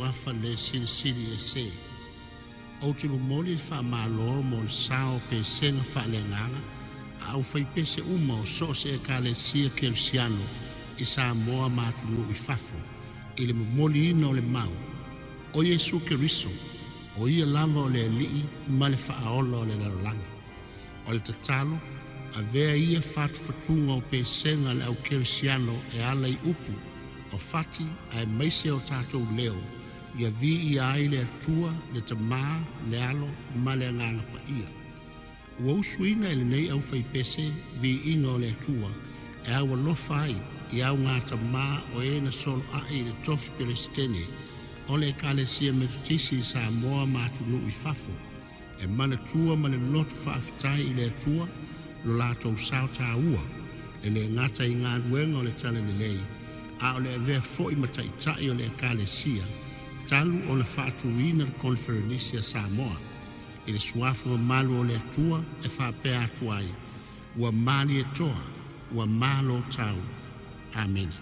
tuafa le silisili ese ou tulumoli le faamālō mo le sa o pesega faaleagaga a aufai pese uma o so o se ekalesia kelusiano i sa moa matuluu i fafo i le momoliina o le mau o iesu keriso o ia lava o le alii ma le faaola o le lalolaga o le tatalo avea ia fatufatuga o pesega le au kelusiano e ala i upu o fati ae maise o tatou leo ia vii ai le atua le tamā le alo ma le agaga paia ua usuina e lenei au faipese viiga o le atua e aualofa ai iau ga tamā o ē e na a i le tofi pelestene o le ekalesia mefitisi i sa moa matunuu fafo e manatua ma le loto faafitai i le tua lo latou sao tāua e le gata i galuega o le talelelei a o le avea i ma taʻitaʻi o le ka le ekalesia talu o le faatuina le koleferenisi a samoa e le suafo mamalu o le atua e faapea atu ai ua mali e toa ua malo tau amena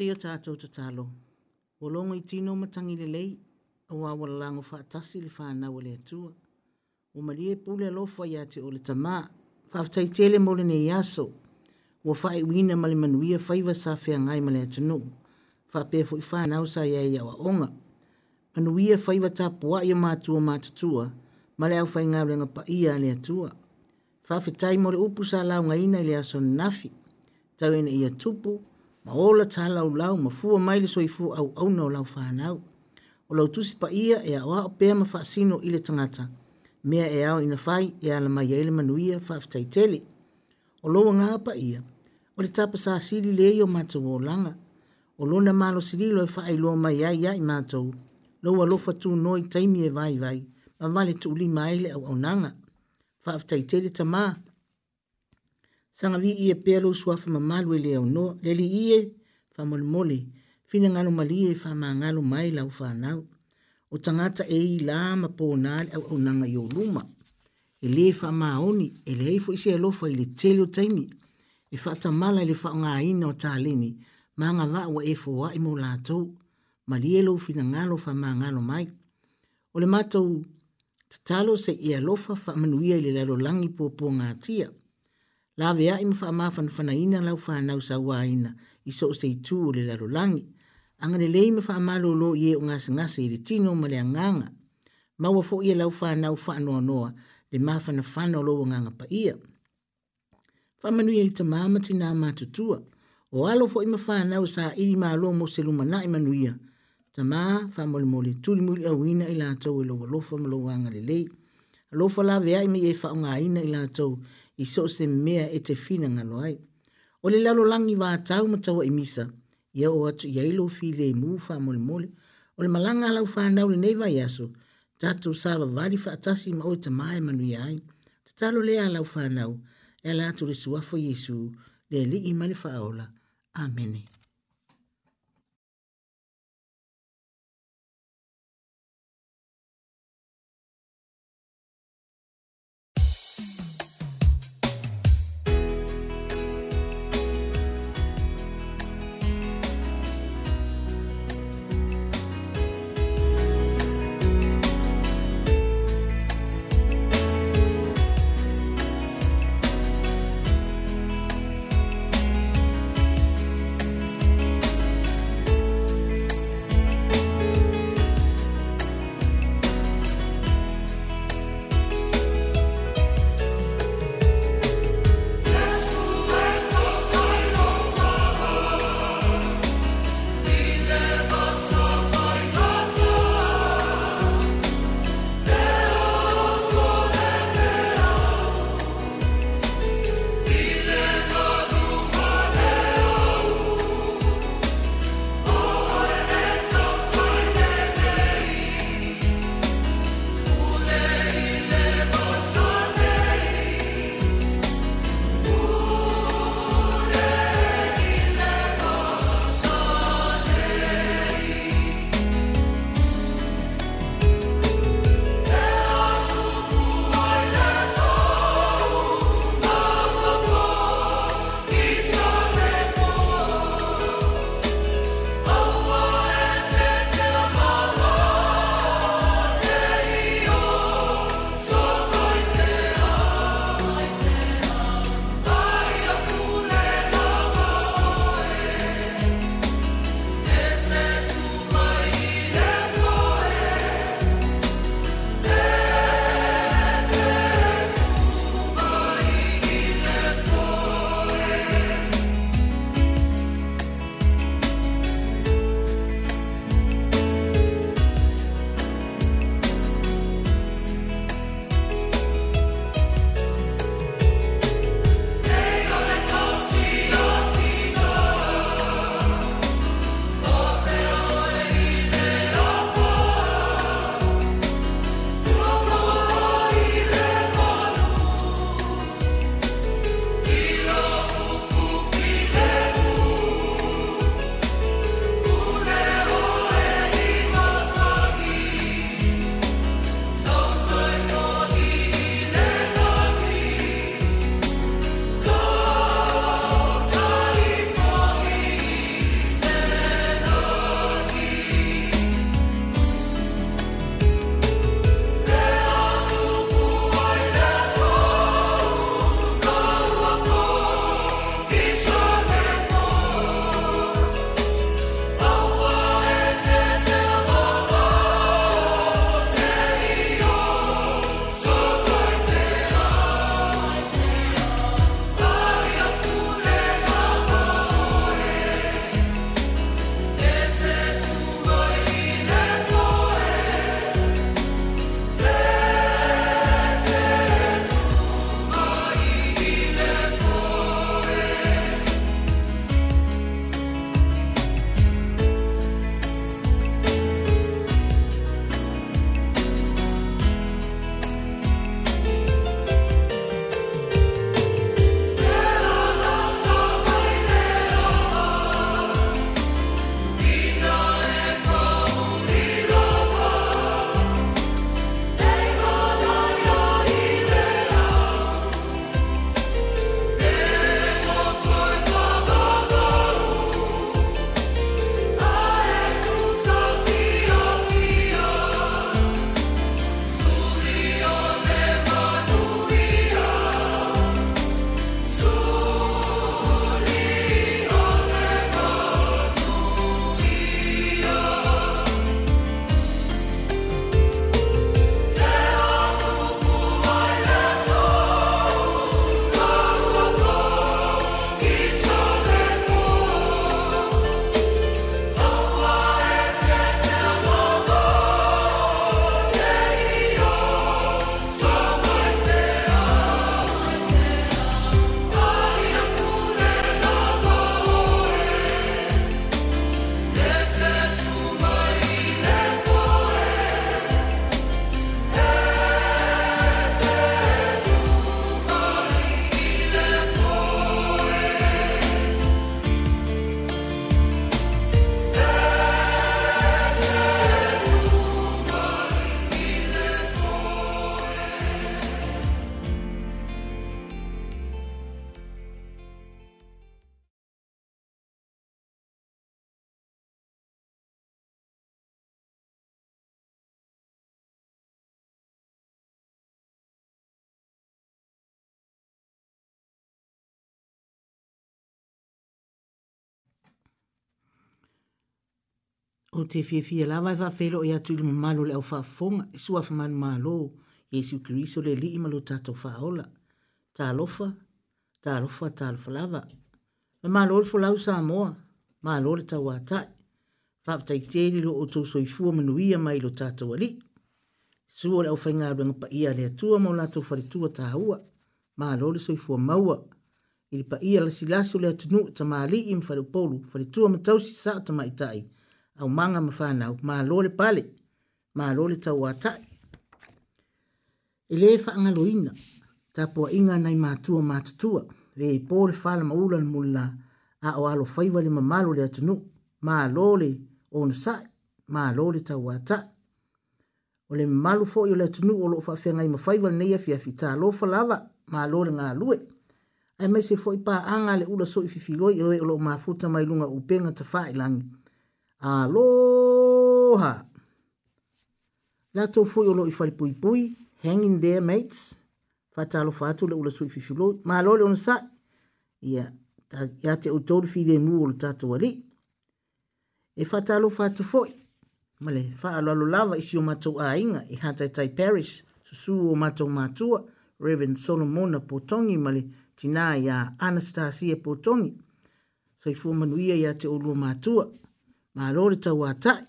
Se ia tātou ta talo. O longo i tino matangi le lei, o awala lango whaatasi le whanau le atua. O marie pule lofa ia te o le tamā, whaftai tele mole nei aso. O whae wina male manuia whaiva sa whea ngai male atunu. Whapea fwi whanau sa ia ia wa onga. Manuia whaiva ta pua ia mātua mātutua, male au whai ngau renga pa ia le atua. Whawhetai mole upu sa launga ina ili aso nafi. Tau ina ia tupu, ma ola ta lau lau ma fua mai le soifu au au no lau whanau. O lau tusi pa ia e a o pēr ma whaasino i le tangata. Mea e au ina whai e ala mai eile manuia whaafitai tele. O lo ngā pa ia, o le tapa sa siri le o matau o langa. O lo na malo siri lo e whaai lo mai ai ai matau. Lo wa lo fatu noi taimi e vai vai, ma vale tu uli maile au au nanga. Whaafitai tele ta maa sanga vi ie pelo sua fa mamalu ile ono le li ie fa molmoli fina ngalo mali e fa ma ngalo mai la fa na o tangata e ila ma po na o na nga yo luma ele fa ma oni ele e fo ise lo fa ile telo taimi e fa ta mala ile fa nga ina o talini ma nga va o e fo wa e mo la to mali e lo fina ngalo fa ma ngalo mai o le mato tatalo se ia e lofa fa manuia ile lalo langi po po ngatia. tia la vea i mwha maa fan fana ina lau wha nau sa wā ina i so se i tū o le laro langi. Angane le i mwha maa lolo i e o ngas ngas i re tino ma le anganga. Maua fo i e lau wha nau wha noa noa le maa fana fana o loa nganga pa ia. Wha manu e i ta maa mati nā maa tutua. O alo fo i mwha nau sa i ri maa loa mo se luma na i manu ia. Ta maa wha mole mole tuli muli au ina i la tau e loa lofa ma loa angane le le. Lofa la vea i mi e wha o ngā ina i la tau i so se mea e te fina ngano ai. O le lalo langi wā tau matawa i misa, ia o atu ia ilo fi le mū wha mole mole, o le malanga alau wha nau le neiva i aso, tatu sawa wari wha atasi ma o te mai manu i ai, te talo le alau wha nau, e la atu le suafo Jesu, le li i mani wha aola. Amene. Amen. ko te fiafia lava e whawhelo i atu ilu malo le au whafonga i suaf man malo Jesu Kriso e le li i malo tato whaola. Ta alofa, ta alofa, ta alofa lava. Ma malo le fulau sa moa, malo le tau atai. Whaptai tēri lo o tō soifua manuia mai lo tato ali. Suo le au whainga ruanga pa ia le atua mo lato wharitua ta hua. Malo le soifua maua. Ili pa ia la silasu le atunu ta maali im wharipolu, wharitua matausi sa ta maitai. Ta maitai au manga ma whanau, ma lole pale, ma lole tau atai. E le wha angaloina, ta pua inga nei mātua mātutua, e i pōre whala ma ulan mula, a o alo whaivale ma malo le atunu, ma lole on sai, ma lole tau atai. O le malu fo i le atunu o loo whawhia ngai ma whaivale nei afi afi ta lo falava, ma lole ngā lue. Ai mai se fo pā anga le ula so i fifiroi, e o loo mafuta mai lunga upenga ta whaelangi. Aloha. Lato fui o loi fai pui pui. Hang in there, mates. Fatalo fatu le ula sui fifilo. Mahalo le onsa. Ia. Yeah. Ia te utori fi de mu o lo tato ali. E fatalo fatu foi. Male, fa alo lava isi o matou a inga. I hata tai parish. Susu o matou matua. Reverend Solomon Potongi male. Tina ya Anastasia Potongi. So i fuu manuia ya te ulu matua. Male ma lori tau atai.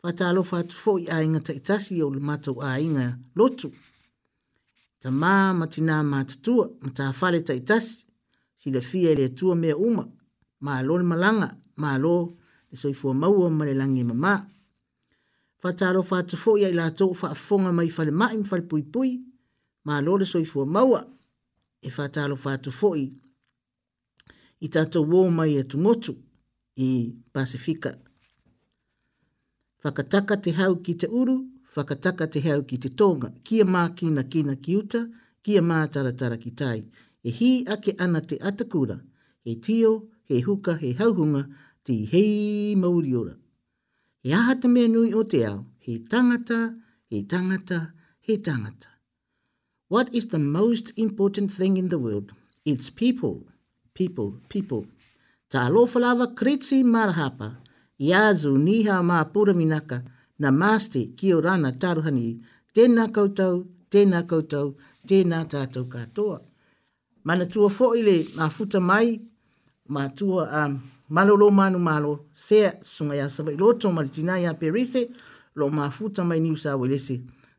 Fata alo fatu fo i ainga ta itasi o le matau ainga lotu. Ta maa matina matatua ma ta fale ta itasi. Si le fia le tua mea uma. Ma alo le malanga. Ma alo le soifua maua ma le langi mamaa. Fata alo fatu fo i ainga tau fa afonga mai fale mai mfale pui pui. Ma alo le soifua maua. E fata alo fatu fo i. I tatou wou mai e tumotu i Pasifika. Pasifika whakataka te hau ki te uru, whakataka te hau ki te tonga, kia mā kina kina ki uta, kia mā taratara ki tai, e hi ake ana te atakura, he tio, he huka, he hauhunga, ti hei mauri ora. He aha te mea nui o te ao, he tangata, he tangata, he tangata. What is the most important thing in the world? It's people, people, people. Ta lofalawa kretsi marahapa. Tā marahapa i azu niha mā pura minaka na māste ki o rana taruhani tēnā koutou, tēnā koutou, tēnā tātou katoa. Mana tua fōi le mā futa mai, mā tua a um, malolo manu malo, sea sunga ya sabai loto maritina ya perise, lo mā futa mai niu sa welese.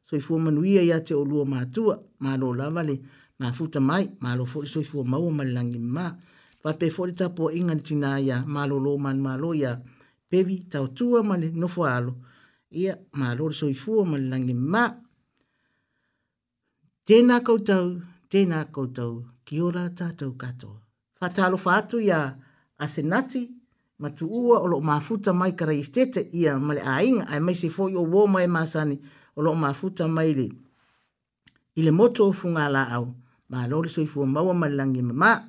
So i fua manuia ya te olua mā tua, mā lo lavale, mā futa mai, mā lo fōi so i fua maua malangi mā. Fa pe fōi tapua inga ni tina ya malolo manu malo ya, malo, ya pevi tau tua ma le nofo alo. Ia ma lore soifua ma le langi ma. Tēnā koutou, tēnā koutou, ki ora tātou katoa. Whatalo whātu ia asenati, ma tu ua o loo mafuta mai kara i stete ia ma le ainga, ai mai se fo i o wō mai masani o loo mafuta mai le. I le moto o funga la au, ma lore soifua maua ma le langi ma maa.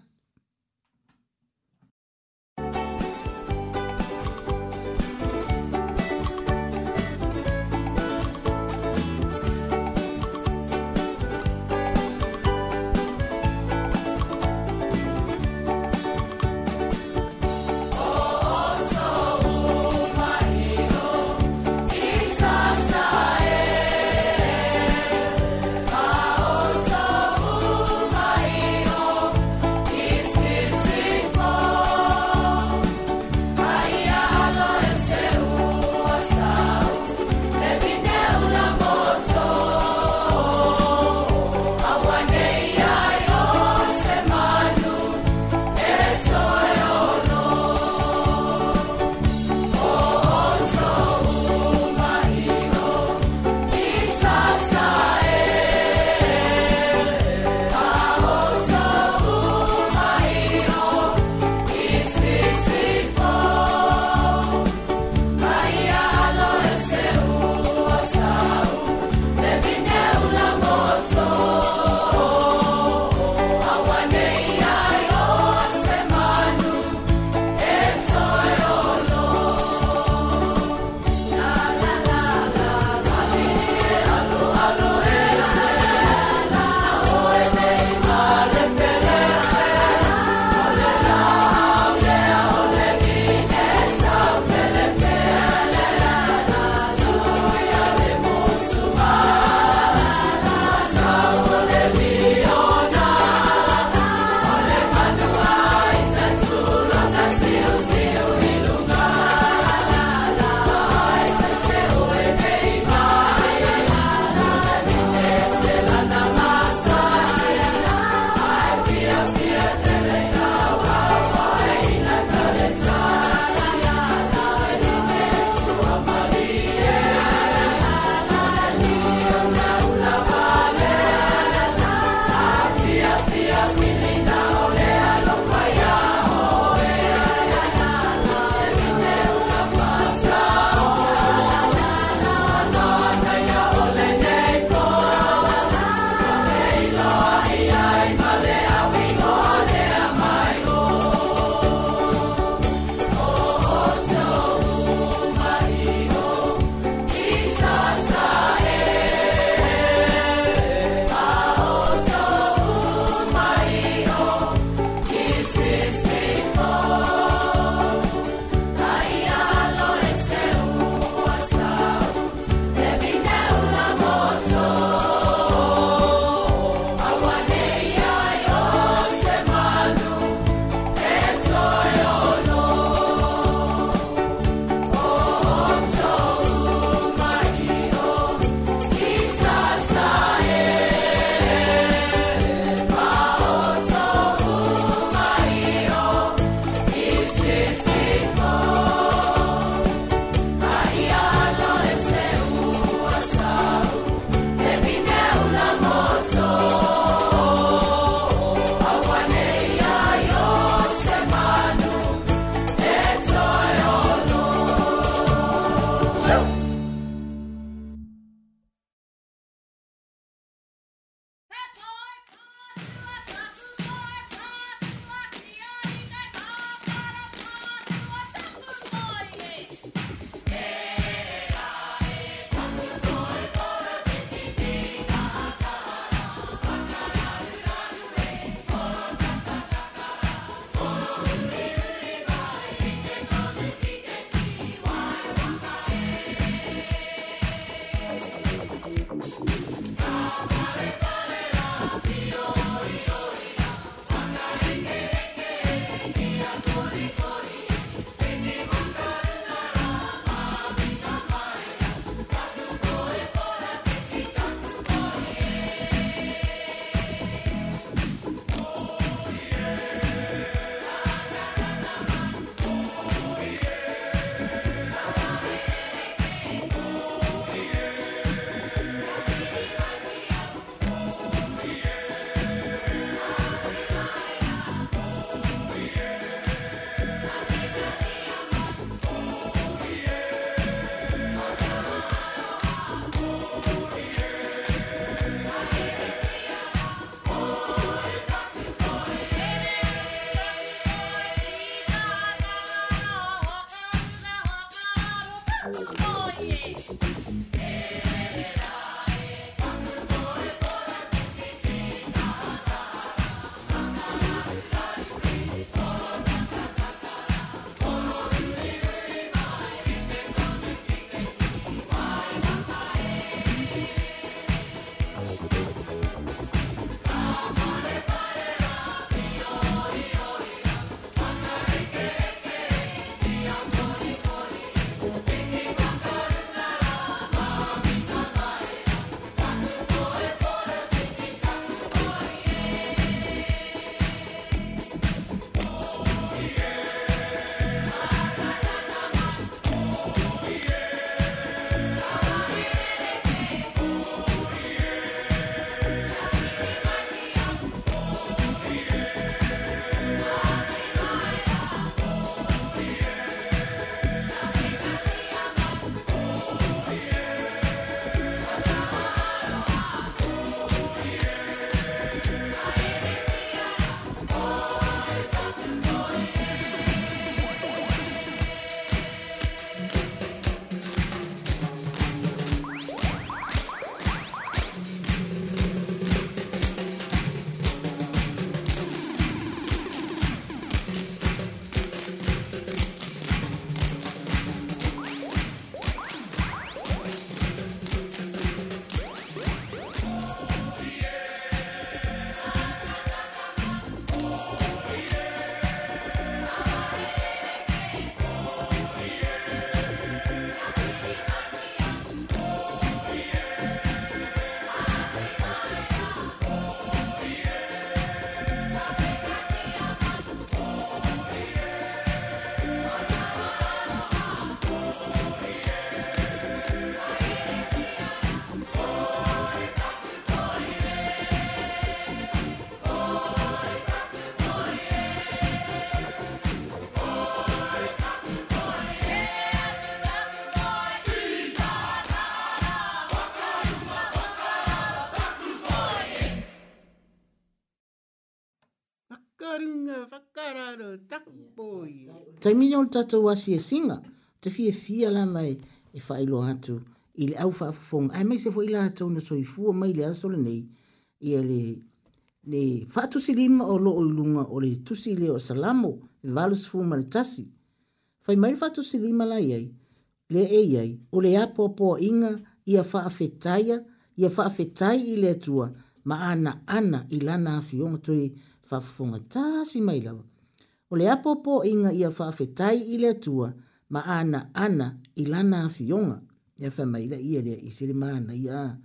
tai mini o le tatou asi e singa te fiafia la mai e faailo atu i le au faafofoga ae mai se foi latou na soifua mai le aso lenei ia le le faatusilima o loo i luga o le tusi i lea o salamo e valosefu ma le tasi fai mai le faatusilima laiai le ei ai o le a poapoaʻiga ia faafetaia ia faafetai i le atua ma anaana i lana afioga toe faafofoga tasi mai lava o le apopo inga ia whaafetai i le atua ma ana ana i lana a fionga. Ia whamaila ia lea i sere maana ia.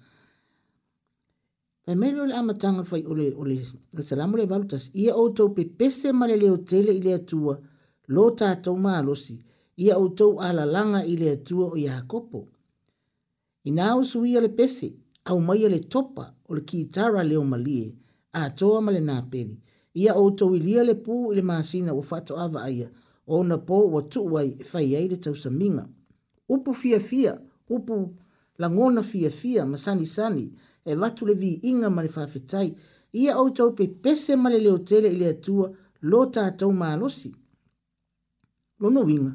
Pai mele ole amatanga fai ole, ole, ole salamu le valutas. Ia outou pe pese male leo tele i le atua lo tātou maa losi. Ia outou alalanga i le atua o ia kopo. I nā usu ia le pese, au mai le topa o le kitara leo malie, a toa male nā peli ia outou i lia le pū i le masina ua faatoʻava aia ona po ua tuu ai e fai ai le tausamiga upu fiafia upu lagona fiafia ma sanisani e vatu le viiga ma le faafetai ia outou pepese ma le leotele i le atua lo tatou malosi lonouiga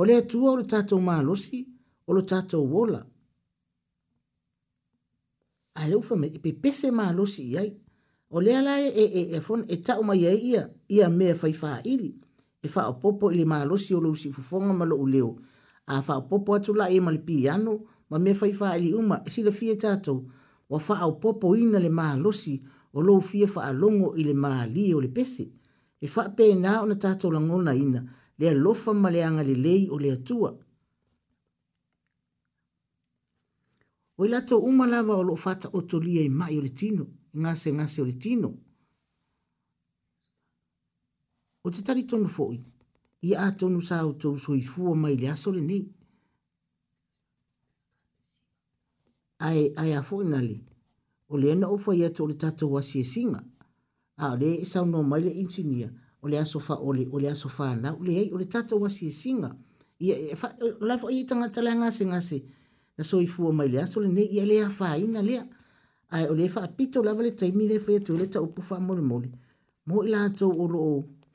o le atua o le tatou malosi o lo tatou ola ae le ufa mai e pepese malosi i ai O lea lai e e e fon e tau mai e ia, ia mea fai faa ili. E faa popo ili maa losi o lousi fufonga ma lo uleo. A faa popo atu la e mali piano, ma mea fai faa ili uma, e sila fie tatou. Wa faa popo ina le maa losi, o lo fie faa longo ili maa li o le pese. E faa pe na o na tatou la ngona ina, lea lofa ma le anga le lei o le atua. O ilato umalawa o lo fata otolia i mai o le tino ngase ngase o le tino. O te tari tonu fo'i, i a tonu sa o tou soi fua mai le aso le nei. Ai, ai a fo'i nali, o le ena ufa i ato o le tatou wa si e singa, a o le e sauno mai le insinia, o le aso fa o le, o le aso fa na, o le ei o le tatou wa si e singa, i a e fa, o la fo'i i tanga tala ngase ngase, na soi fua mai le aso le nei, i a le a fa'i na lea, ai o le fa pito lava le taimi le fa tu le tau pufa mo le mo le mo ila tau o lo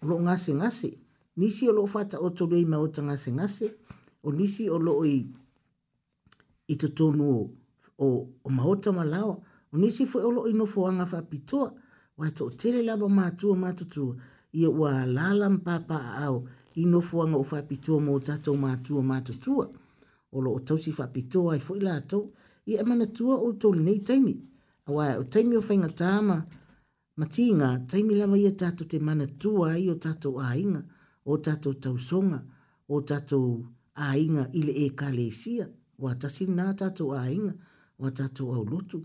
lo ngase ngase nisi o lo fa tau tau le ma o tau ngase ngase o nisi o lo i i tu tonu o o, o ma o tau malawa o nisi fo o lo i no fo anga fa pito wa tau tele lava ma tu ma tu tu i o wa lalam papa au i no fo anga o fa pito mo tau ma tu ma tu tu o lo tau si fa pito ai fo ila tau i e mana tua o tau nei taimi wa o taimi o fainga tāma, matinga, taimi lawa ia tātou te mana tua i o tātou āinga, o tātou tausonga, o tātou āinga ile e kālesia, wa tasi nā tātou āinga, wa tātou au lotu,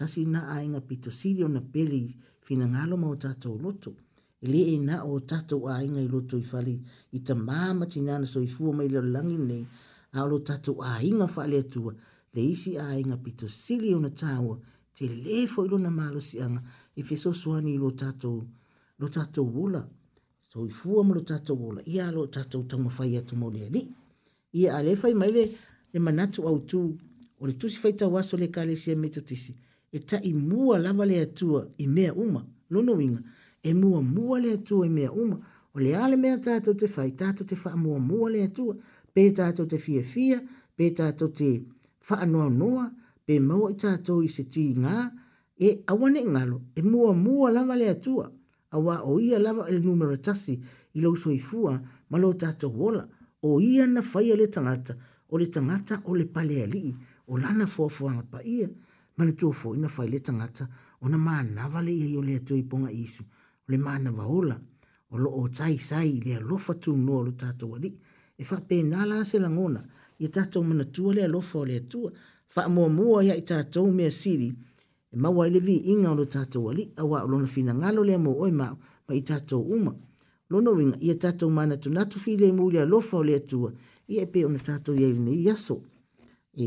tasi nā āinga pito sirio na peli fina ngāloma o tātou lotu. Ele e nā o tātou āinga i lotu i whali, i ta māma tinana so i fua mai leo langi nei, a lo tātou āinga whale atua, le isi āinga pito sirio na tāua, te le fo ilo na malo si anga i fe soswani lo tato lo tato wula so i fua mo lo tato wula i a lo tato tango fai atu mo le ali i a le fai mai le le manatu au tu o le tusi fai tawaso le kale si a meto tisi e ta i mua lava le atua i mea uma lono winga e mua mua le atua i mea uma o le ale mea tato te fai tato te fai mua mua le atua pe tato te fia fia pe tato te fai noa noa pe mau i tātou i se tī ngā, e awane ngalo, e mua mua lava le atua, a wā o ia lava le numero tasi i lau soi fua, ma lo tātou wola, o ia na whaia le tangata, o le tangata o le pale alii, o lana fuafuanga pa ia, ma le tuafo i na whai le tangata, o na maa le ia i o le atua i ponga isu, o le maa nava ola, o lo o tai sai le alofa tu noa lo tātou wali, e wha pē nā la se langona, i tātou mana tua le alofa o le atua, fa mo mo ya ita to me siri e ma wa levi inga lo tato wali a wa lo fina ngalo le mo o ma ma ita to uma lo no winga ia tato mana tu natu fi le mo lo fa le tu ia e pe ona tato ia ni yaso e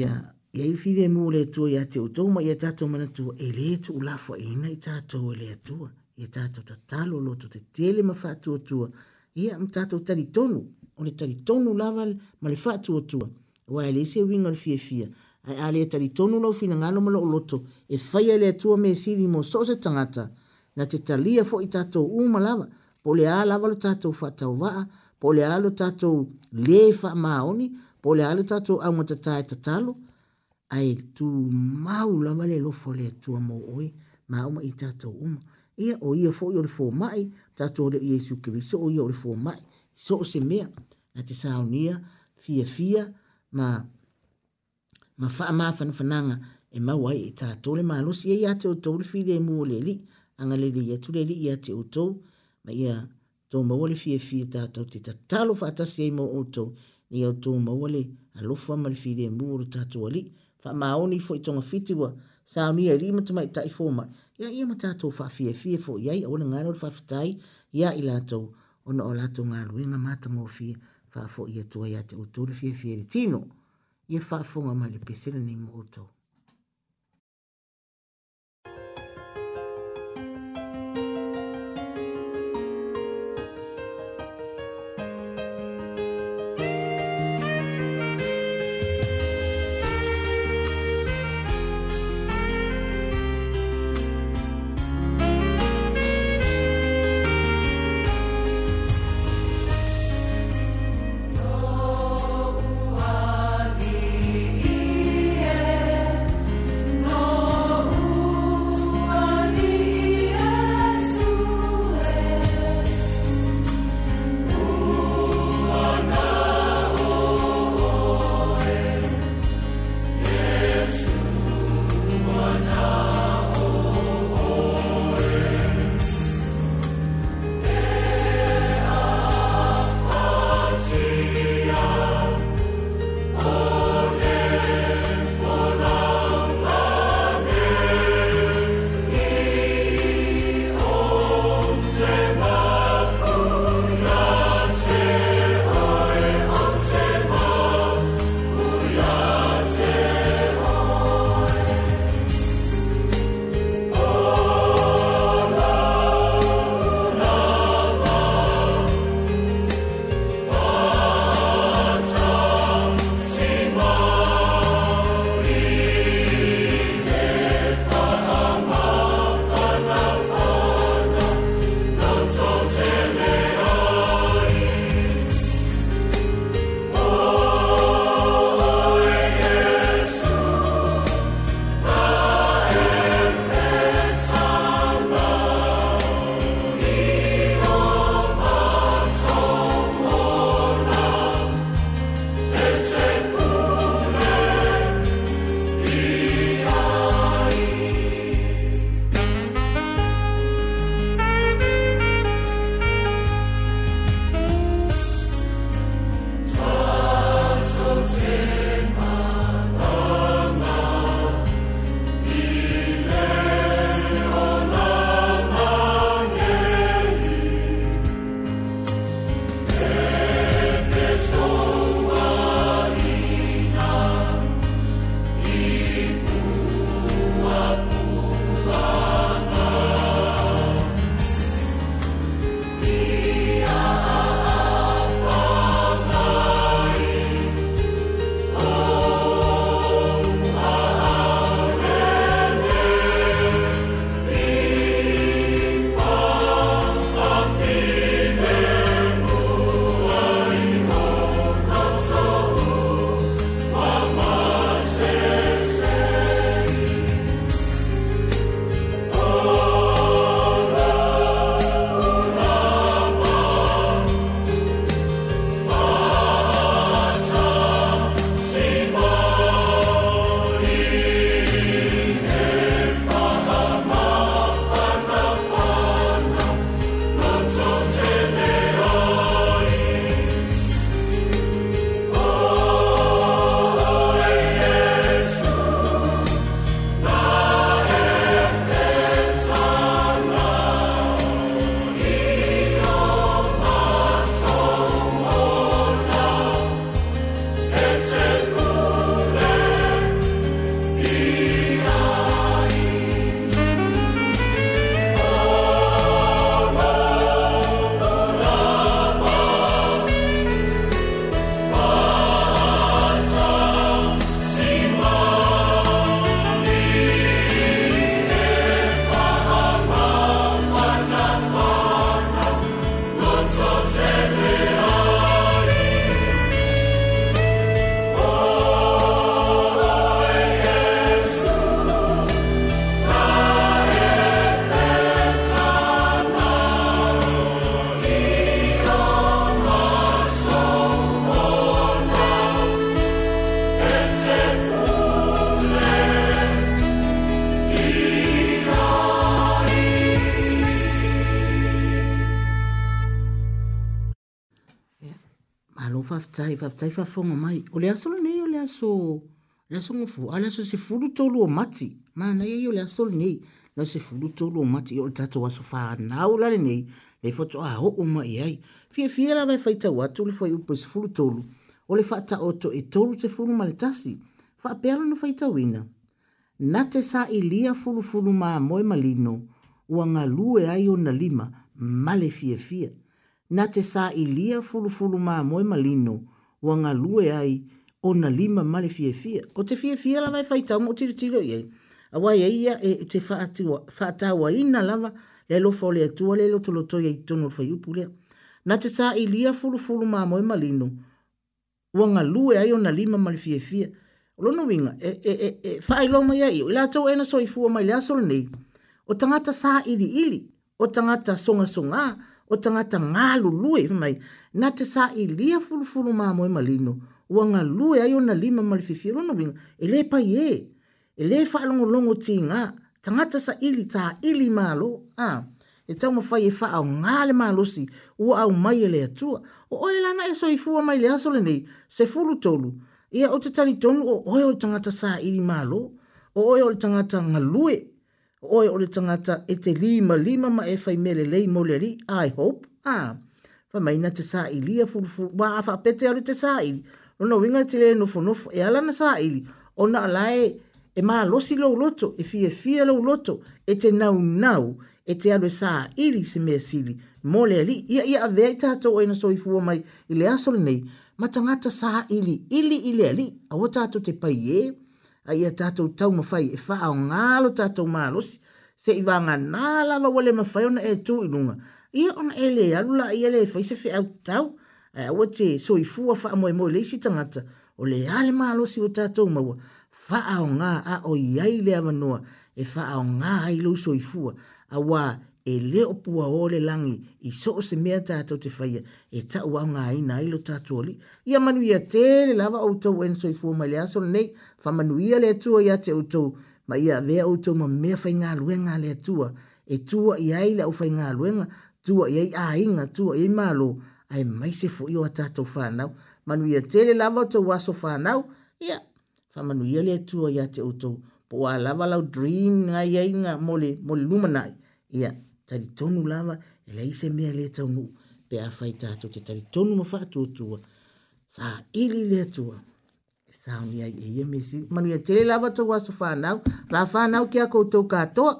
ya ya i fi le mo le e tu ya te to ma ia tato mana tu e le tu la fo ina ita to le tu ia tato to talo lo tu te tele ma fa tu tu ia mtato tali tonu o le tari tonu lava ma le fa tu wa ele se winga le fie fie ai ale tari tonu lo fina ngalo mo loto e fai ele tu me si vi mo so se tangata na te talia fo itato u malava po le ala valo tato fa tau va po le alo tato le fa maoni po le alo tato au mo tata e tatalo ai tu mau la vale lo fo le tu mo oi ma au mo itato u ia o ia fo yo le fo mai tato le yesu kristo o ia o le fo mai so se mea na te saunia fia fia fia ma ma fa ma fa na fananga e, e, e ma wai e ta to le ma lo si ya te to le fi le le li anga le li ya tu le li ya te o ma ya to ma wole fi fi ta to te ta talo fa ta se mo o ni o to ma wole a lo fa ma le fi e le mu ta to li fa ma oni fo i tonga fiti wa sa ni e li ma tu mai ta i fo ma ya ya ma ta to fa fi fi fo ya i o le ngaro fa fitai ya i la to ona o la to ngaro e nga ma ta mo fi fa fo ia tua ia te utu le fie fie le tino ia fa fonga mai le pesele ni mo utu. tahi whaftai whafonga mai. O le asolo nei o le aso, le aso ngofu, a le aso se furu tolu o mati. Ma nei o le asolo nei, le se furu tolu o mati o le tato aso whanau lale nei, le foto a ho o mai ai. Fie fie la vai whaita watu le fwai upo se furu tolu, o le whata oto e tolu se furu ma le tasi, wha pealo no whaita wina. Na te sa i lia furu furu ma moe malino, ua ngalu e ai o na lima, male fie fie. Na te sa i lia furu furu ma moe malino, ua ngalu e ai o na lima, male fie fie wanga lue ai o na lima male fie fie. Ko te fie fie lawa e whaitau mo tiri tiro iei. A wai eia e te whaatawa ina lawa le lo fo le atua le lo toloto iei tono fai upu lea. Na te sa i lia fulu fulu mā moe malino. Wa lue ai o na lima male fie fie. Lono winga, e, e, e, e, whae loma iei. I la tau ena so i fua mai e lea solo nei. O tangata sa ili ili. O tangata songa songa. O tangata ngā lulue. Mai, na te sa i lia fulufulu mā moe malino, ua ngā lue ai ona lima malififiro na winga, e le pa ye, e, e le wha longo longo ti ngā, tangata sa ili ta ili mālo, a, e tau ma fai e wha au ngāle mālo si, ua au mai e le atua, o oe lana e so i fua mai le asole nei, se fulu tolu, ia o te tali tonu o oe o tangata sa ili mālo, o oe o tangata ngā lue, o oe o tangata e te lima lima ma e fai mele lei mo I hope, a, ah fa mai na te sa ili a fulu fulu wa fa pete aru te sa ili ona winga te no fo no e ala na sa ili ona lae e, e ma lo si lo loto e fie fie lo loto e te nau nau e te alu e sa ili se me sili mole ali ia ia ave ta to e na so i fu mai ile aso le nei ma tanga ta sa ili ili ili ali a wata to te pai e a ia ta to tau ma fai e fa o ngalo ta to ma losi se i va na la va wale ma fai ona e tu ilunga. lunga ia on e le alu la ia le faise fe au tau e eh, au te soi fua fa amoe moe leisi tangata o le ale malo si o tatou maua fa ao ngā a o iai le avanoa e fa ao ngā ai lo soi fua a wā e le opua o le langi i so se mea tatou te faya e ta ua ngā ina ai lo tatou li ia manuia te le lava o tau en soi fua mai le aso nei fa manuia le tua ia te o tau ma ia vea o tau ma mea fai ngā luenga le tua e tua i aile au fai ngā luenga tua i ai ainga, tua i malo, ai mai se fo iwa tatou whanau, manu ia tele lava tau waso whanau, ia, fa manu ia le tua ia te utou, po a lava lau dream ngai ainga mole, mole lumanai, ia, tari tonu lava, ele ise mea le tau ngu, pe a fai tatou te tari tonu ma whatu utua, sa ili le tua, e sa unia i e ia mesi, manu ia tele lava tau waso whanau, la whanau ki a koutou katoa,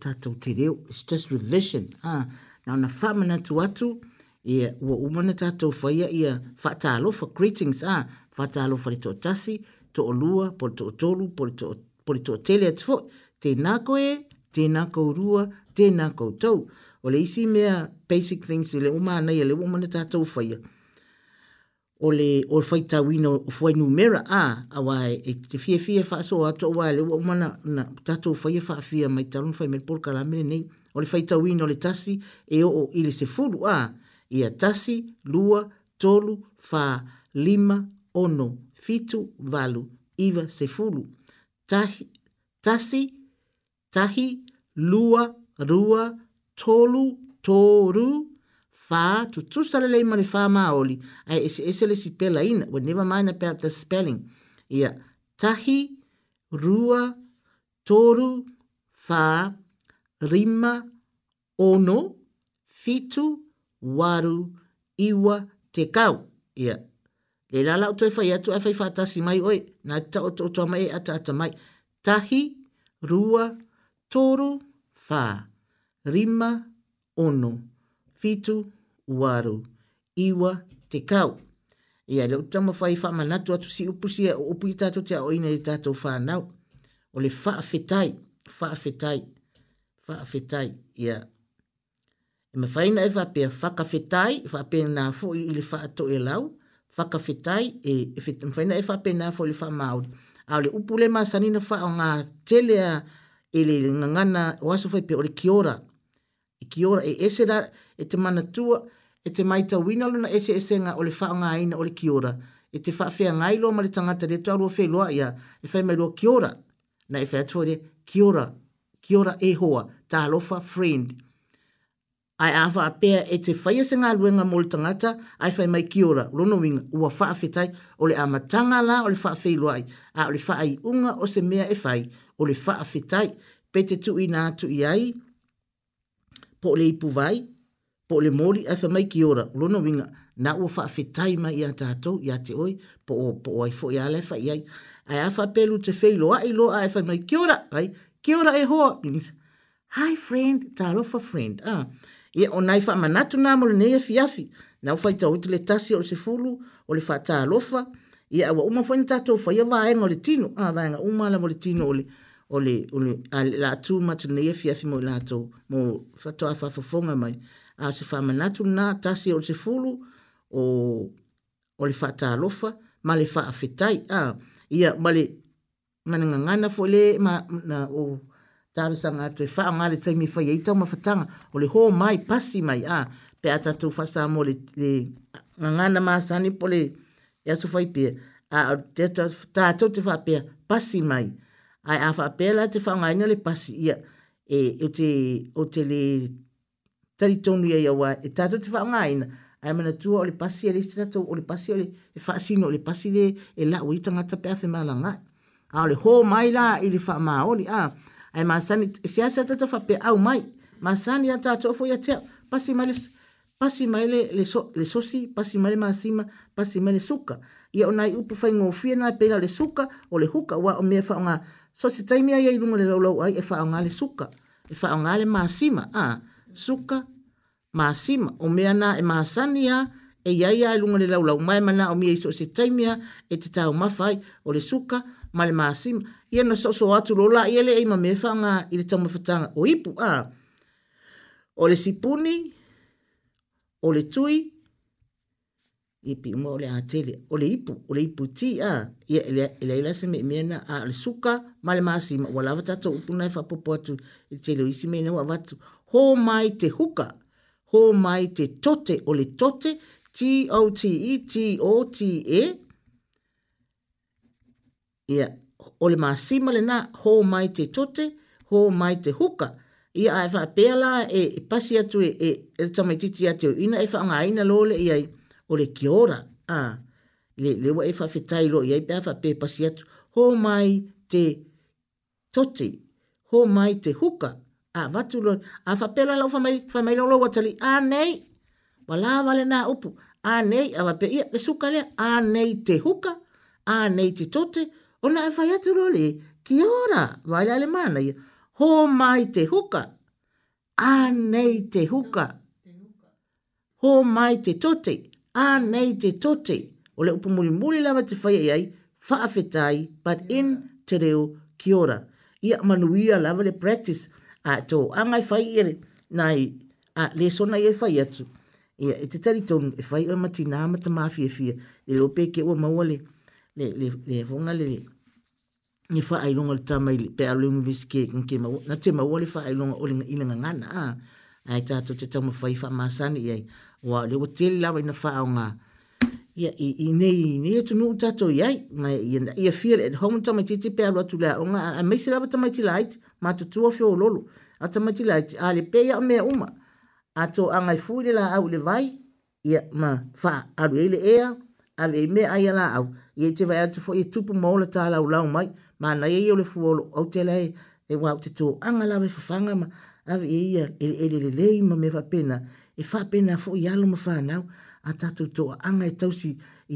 tātou te reo. It's just revision. Ha. Na ona whamana tu atu, e ua umana tātou whaia, e whata alofa greetings, ha. whata alofa li tō tasi, tō lua, poli tō tolu, poli tō tele atu fo. Tēnā ko e, tēnā ko rua, tēnā ko tau. O le isi mea basic things, le umana, le umana tātou whaia. Tēnā o le o faita wino o fwai numera a awai e te fie fie fa so ato wai le wamana na tato fai e faa fia mai talon fai mele polka la mele nei o le faita wino le tasi e o o ili se fulu a ia tasi lua tolu fa lima ono fitu valu iva se fulu tahi tasi tahi lua rua tolu toru fa tu tu sala le mani fa maoli ai ese ese le si pela ina we never mind about the spelling ia tahi rua toru fa rima ono fitu waru iwa tekau kau ia le lala o toi fai atu fai fata si mai oi na ta o toa mai e ata ata mai tahi rua toru fa rima ono fitu waru iwa te kau. Ia le utama fai wha manatu atu si upusi e upu i tato te aoina i tato whanau. O le wha awhetai, wha awhetai, wha awhetai, ia. E ma whaina e wha pia wha kawhetai, wha pia nga fo i le wha e lau, wha kawhetai, e whaina e wha pia nga fo i le wha maori. A le upu le masani na wha o ngā telea e le ngangana o asa fai pia o le kiora. E kiora e ese e te manatua, e e te maita wina luna ese ese nga o le faa nga aina o le kiora. E te faa fea ngai loa le tangata le tau rua fea loa ia e fai mai loa kiora. Na e fai atua re kiora, kiora e hoa, ta alofa friend. Ai awha a pea e te faya se ngā luenga mo le tangata, ai fai mai kiora, rono winga, ua faa fetai, o le amatanga la o le faa fei loai, a o le faa i unga o se mea e fai, o le faa fetai, pe te tui nā tui ai, po le ipu vai, po le moli a fa ki ora lo winga na o fa fe tai mai ya tato ya te oi po o po ai fo ya le fa ya ai fa pelu te fe lo e ai lo ai fa ki ora ai ki ora e ho means hi friend talo fa friend ah ye o nai fa manatu na mo ne ye fiafi na o fa tau te le tasi o se fulu o le fa ta lo fa ye awa uma fo nta to fa ye la e no le tino ah va nga uma la mo le tino le o le o le la tu ma te ne yefi fiafi e mo la mo fa to fa fa mai a se whamanatu nā tasi o te fulu o, o le whata alofa, ma le wha awhetai. Ah, ia, ma le mananga ngana fo le, ma, na, o tarusa ngā tue wha, ngā le taimi whai eitau ma whatanga, o le hō mai, pasi mai, a pe atatou whasa mo le, le ngana māsani po le, ia e so whai pia, a te ta to te fa pe pasi mai ai a fa te fa ngai le pasi ia e o te o te le tari tonu ia ia wā, e tato te wha ngā ina, ai mana tua o le pasi e leste tato, o le pasi o le e wha o le pasi le e la o ita ngata pe awhi mala ngā. A le ho mai la i le wha maa oli, a, ai maa sani, e se asa tato wha au mai, maa sani a tato ofo ia te pasi mai le, pasi mai le, le, so, sosi, pasi mai le maa pasi mai le suka, ia o nai upu whai ngofia nai pela le suka o le huka wa o mea wha o ngā, so se taimi ai ai lunga le laulau ai e wha ngā le suka, e wha ngā le maa a, suka, maasima, o mea nā e maasani a, e iai a ilunga e le lau lau mai mana o mea iso se taimia e te tau mawhai o le suka, ma le maasima. Ia na soso atu lola, ia le eima mefanga i le tau mawhatanga o ipu a, o le sipuni, o le tui, ipi umo o le atele, o le ipu, o le ipu ti a, ia e le e ilase me meana a le suka, ma le maasima, wala vata to upuna e whapopo atu, i te leo isi mena wa vatu, hō mai te huka, hō mai te tote o le tote, T-O-T-E, T-O-T-E, ia, o le maasima le nā, hō mai te tote, hō mai te huka, ia ai wha pēla e, e pasi atu e, e, e tamaititi atu ina e wha ngā lōle i ai, o le ki ora, a, le, le wa e wha whetai lō i ai pēa wha pē pasi atu, hō mai te tote, hō mai te huka, a ah, watu lo a fa pela lo fa mai fa mai lo wa tali a nei wala wale na upu a nei a pe ia le suka le a nei te huka a nei te tote ona e fai atu loli, ki ora, wale ale mana ia, ho mai te huka, a nei te huka, ho mai te tote, a nei te tote, o le upu muri muri lawa te fai ai, afetai but in te reo, ki ora. Ia manuia lawa le practice, a tō anga i whai nai, a le sona e i faia tu e te tari tōnu, e whai oi mati nā mata mā fia fia, le lope ke ua maua le, le, le, le, le, vonga le, le, fa ai longa ta mai pe a lungu vis ke ke ma na te ma wale fa ai longa olinga ina nga na a ai ta to te ta mo fai fa masan ai wa le wote li lawa ina fa aunga ia i i nei nei tu nu ta to i ai ma i ia fear at home ta mai titi pe a lua tu la aunga a mai se lawa ta mai ti light ma tu tu fo lolo ata ma tila a le pe ya me uma ato anga fu la au le vai ya ma fa a e le le e me a la au ye te vai atu fo e tupu mo le ta la la mai ma na ye le fu lo au te e e le e wa te tu anga la ve fanga ma a ia ya le le le ma me va pena e fa pena fo ya lo ma fa na atatu to anga e tausi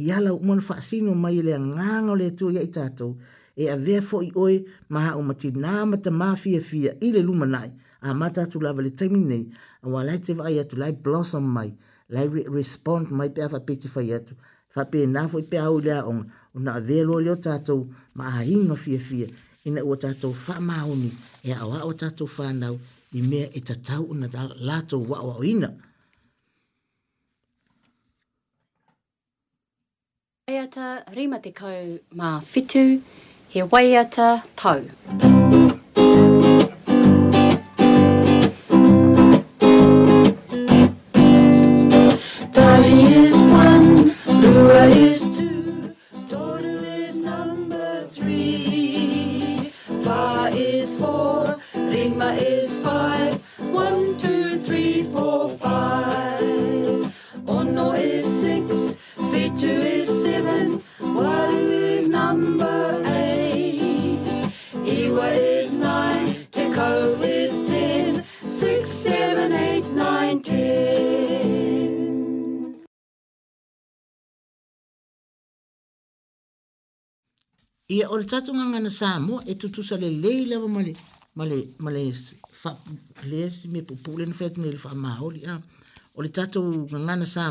ya la mo fa sino mai le anga ole tu ya itatu e a vea fo i oe maha o mati nā mata mafia fia i le lumanai a mata atu lava le taimi nei a wā lai te vai atu lai blossom mai lai respond mai pe a whapeti fai atu whape nā fo i pe au lea o nga o nā vea loa leo tātou ma a hinga fia fia ina ua tātou wha mauni e a wā o tātou whanau i mea e tatau na lātou wā o ina Eata rima te kau ma fitu, He waiata pau. Mm. o le tatu nganga na sa mo e tutu sa le leila wa male male male fa lesi me popule na fet me le fa ma o le a o le tatu nganga na sa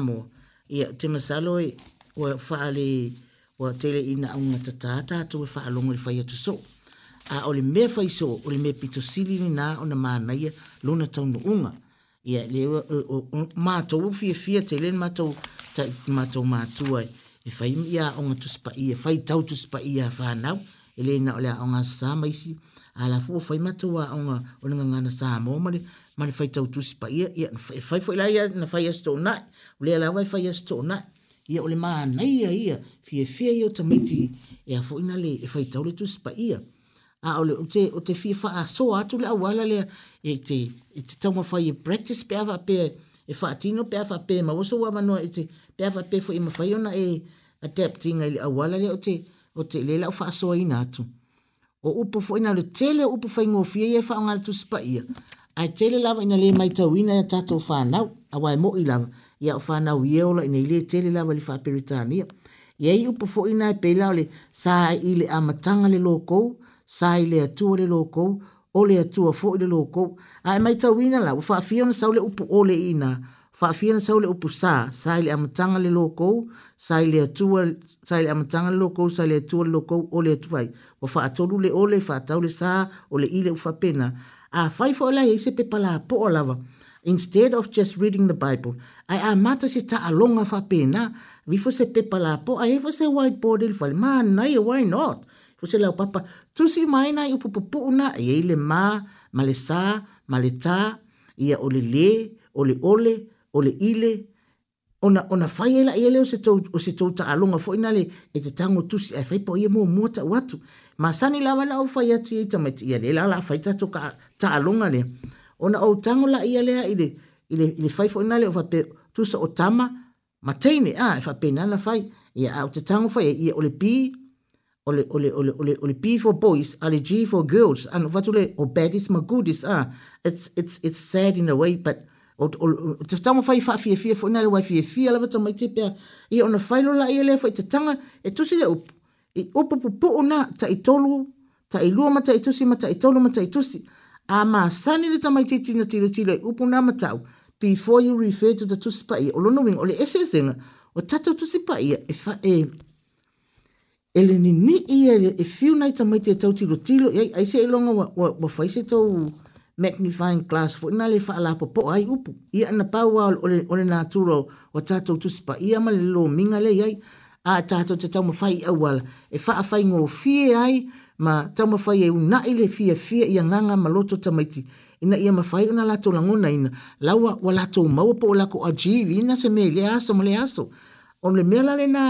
e te masalo e o fa le o tele ina un tata, tu fa e long le fa ia so a o me fa iso o me pito sili ni na o na ma na ia luna tau no unga ia le o ma to fi fi tele ma to ma to ma tu ai e fai ia onga spa ia, fai tau spa ia whanau, e ele na ole onga sa maisi, a la fua fai matua onga olenga ngana sa mo, mali le fai tau tuspa ia, ia e fai fai ia na fai asto na, o lea lawai fai asto na, ia ole ma nei ia ia, fie fie io tamiti, e a fo ina le e fai tau le tuspa ia, a ole o te, o te fie faa so atu le awala lea, e te, e te tau mawhai e practice pe ava pe, e fa tino pe ava pe, ma waso wama noa e te, pe ava pe fo ima fai ona e adapting ai awala le oti oti o te lela o faso ai o upo fo ina le tele upo fai ngo fie e fa ngal tu spa ia ai tele lava ina le mai tau ina ya tato fa na awa mo ila ia fa na wi e ola ina le tele lava le fa ia i upo fo ina pe la le sa ile amatanga le loko sa ile atu le loko ole atu fo le loko ai mai tau ina la fa fiona sa le upo ole ina faafia na sau le upu sa sai le amataga le lokou sai le atua sai le amataga le lokou sai le atua le lokou o le atu ai ua faatolu le ole faatau le sa o le ile ua faapena afai foʻalai ai e se pepalapoo lava instead of just reading the bible ai amata se taaloga faapena vifo se pepalapoo ae fo se whiteboard le fale manai why not fo se lau papa tusi mai nai upu pupuu na iai e le mā ma le sa ma le tā ia o le lē o le ole, ole o le ile ona ona fai ela ia leo se tou o se tou taaloga foʻi na le e tango tusi ae fai po ia muamua taʻu atu masani lava la o fai ati ai tamaitiia le la la fai tatou taaloga lea ona ou tago laia lea i le i le i le fai foʻi na le o fape tusa o tama ma teine a e faapenana fai ia a o tatago fai e ia o le p o le o le o le o le p for boys a le g for girls and fatu le o badis ma goodis a it's it's it's sad in a way but o te tama fai fa fie fie fona le wa fie fie ala vata mai te pea i ona failo la ia e le fai te tanga e tusi le upu i upu pu pu una ta i tolu ta i lua mata i tusi mata i tolu mata i tusi a ma sani le tamai te tina tilo tilo i upu na matau before you refer to the tusi pa ia o lono wing o le ese zenga o tatau ni ni ia e fiu e, e nai tamai te tau tilo tilo i aise e longa wa, wa, wa tau magnifying glass fo ina le fa la po po ai upu ia na pa wa ole na turo o tato tu spa ia ma le lo minga le a tato tata ma fai awal e fa a ngo fi ai ma tata ma fai e una ile fi fi ia nganga ma tamaiti ina ia ma fai ona lato la ngona ina lawa wa lato ma po la ko aji na se me le aso ma le aso on le mela le na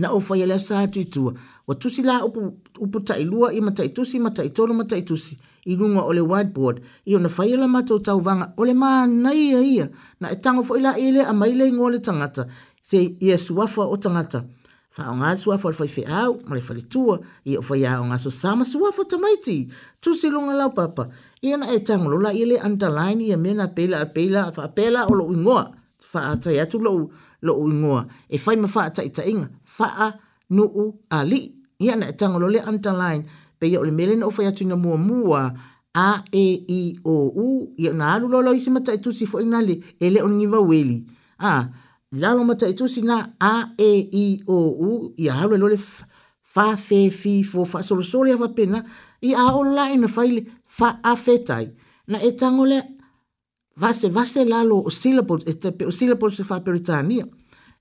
na o fai le sa tu tu o tu upu upu tai lua i ma tai tu si ma tai tolo ma tai tu si i runga o le whiteboard i ona whai mata matau tau vanga o le maa nai a ia na e tango fo ila i le a maile i ngole tangata se i e suafa o tangata. Wha o ngā suafa o whaife au, ma le whale tua i o whai au ngā so sama suafa tamaiti. Tu si runga lau papa, i na e tango lola i le underline i a mena pela a pela a wha pela o lo ingoa. Wha a tai atu lo, lo ingoa. E whai ma wha a tai tainga, wha a nuu a li. I ana e tango lole underline pe ia o le mele na ofai atu ina mua mua, a e i o u ia na alu lolo i se mata etu si foina le ele o ni vaweli a lalo mata etu si na a e i o u ia alu e lolo fa fe fi fo fa solo solo ia va pena i a online na faile fa a fetai na etango le vase vase lalo o syllable este pe o syllable se fa per tania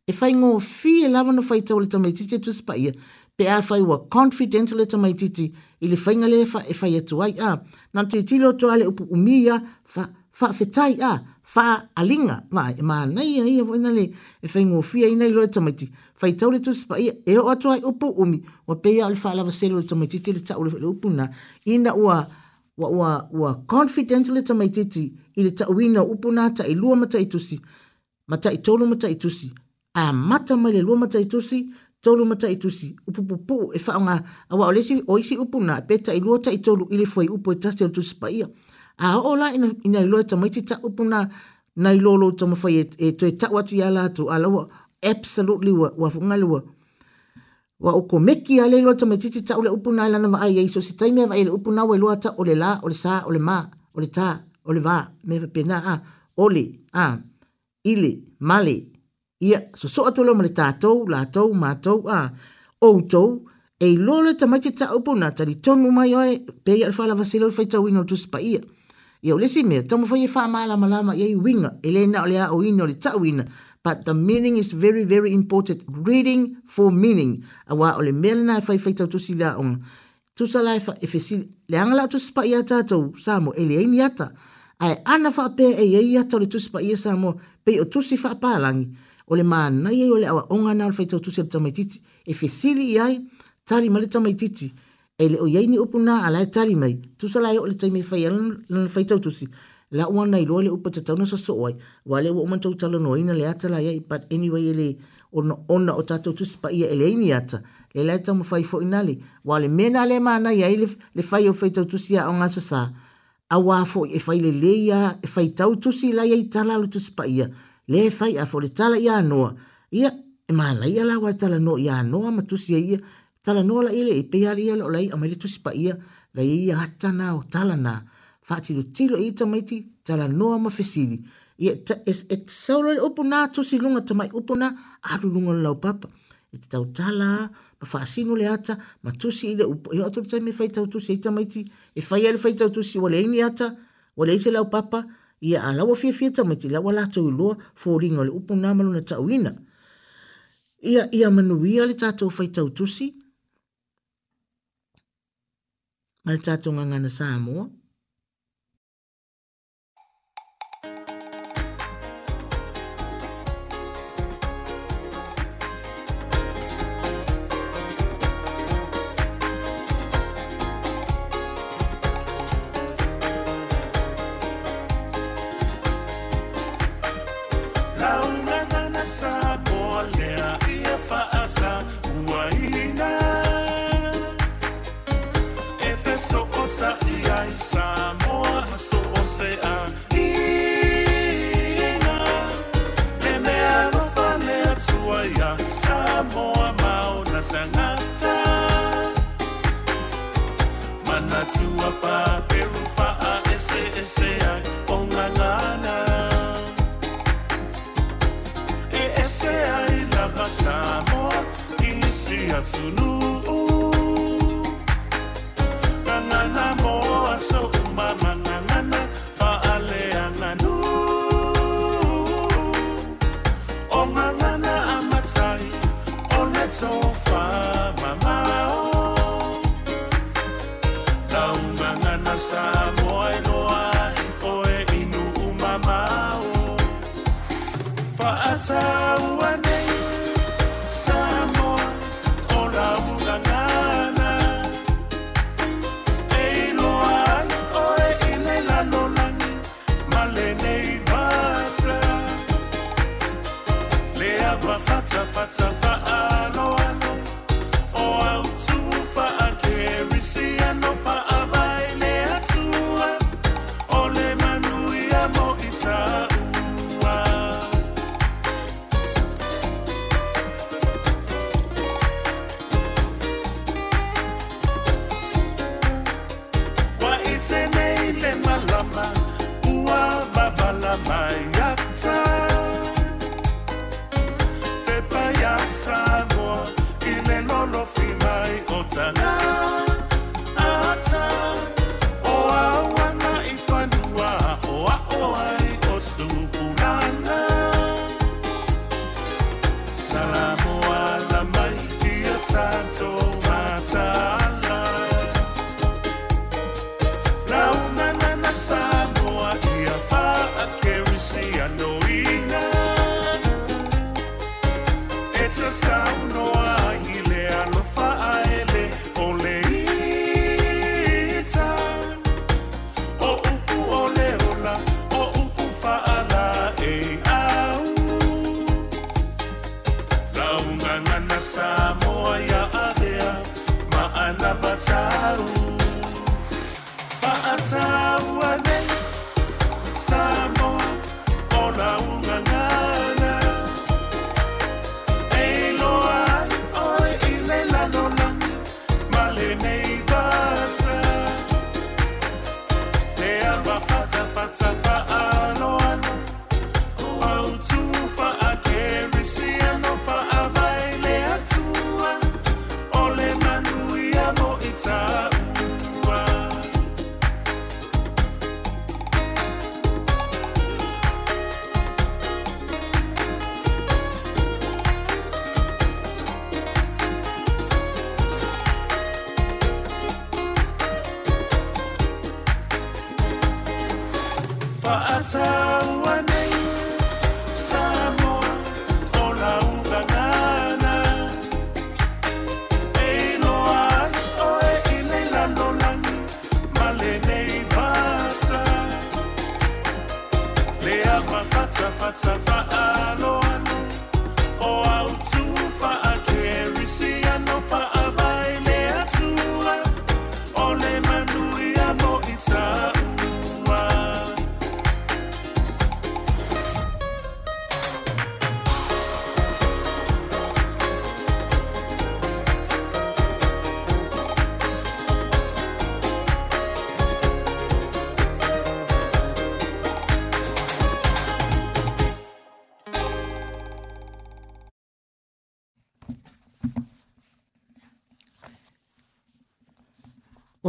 e fai ngo fi e lava no fai tau le tamaititi etu spa ia pe a fai wa confidential le tamaititi etu ili le fainga le fa e fai atu ai a. Nante te tilo to ale upu umia fa, fa fetai a, fa alinga. Mā, e mā nei a ia voina le e fai ngō fia i nei loe tamaiti. Fai tau le tu sipa ia, e o atu ai upu umi, wa peia o le fai lava selo le tamaiti te le tau le upu na, ina ua, wa wa wa confident le tamaititi i le tau ina upu ta i lua mata i tusi, mata i mata i A mata male le ta mata i tolu mata i tusi upu pu pu e fa nga awa o lesi o isi upu na e peta i luota i tolu ile foi upu e tasi o tusi pa ia a o la ina ina i luota mai tita upu na na i lolo to ma fai e to e tau atu yala atu ala wa absolutely wa wa funga lua wa o komeki ale lo tama titi ta ole upu na lana mai ai so si taimi va ile upu na we lo ata ole la ole sa ole ma ole ta ole va me pena a ole a ili, mali, ia so so atu lo mali tātou, lātou, mātou, a outou, e lola tamaiti ta upo na tali tonu mai oe, pe ia alfala vasilo ufai tau ino tu spa ia. Ia ulesi mea, tamo fai e wha maala malama iei winga, e le na ole a o ino le tau ina, but the meaning is very, very important, reading for meaning, a wā ole mele na e fai fai tau tu si la onga. Tu sa lai fa, efe si, le angala tu spa ia tātou, samo, e le eini ata, ai ana fa pe e iei ata le tu spa ia samo, pe o tu si fa palangi, o le manai ai o le aʻoaʻoga na o le faitautusi a le tamaitiiti e fesili i ai tali ma le tamaitiiti e le o iai ni upu na alae tali mai tusa lae o le taimi fai ala lana faitautusi la ua na iloa le upa tatauna sosoo ai ua le ua umatou talanoaina le atalai ai but anyway ele onaona o tatou tusi paia e leai ni ata le lae taumafai foʻi na le ua le mea na lea manai ai le fai o faitautusi aʻoga sosā auā foʻi e fai lelei ia e faitau tusi lai ai tala lo tusi paia le fai a fole tala ia noa. Ia, e maa lai ala wai tala noa ia noa matusia e ia. Tala noa la ile i e pe ala ia lai a maile tusi pa ia. La e ia hata na o tala na. Fati lu tilo i tamaiti tala noa ma fesili. Ia, ta, es, et saulo upo na tusi lunga tamai upo na aru lunga lau papa. E te tau tala ma faa sinu le ata ma tusi ile upo. Ia atu tami fai tau tusi i tamaiti. E fai ale fai tau tusi wale ini ata wale ise lau papa. Ia, ia alawa fia fia tama te lawa lātou iloa fōringa le upu nāmalo na tauina. Ia, ia manuia le tātou fai tau tusi. Ma le tātou ngangana sā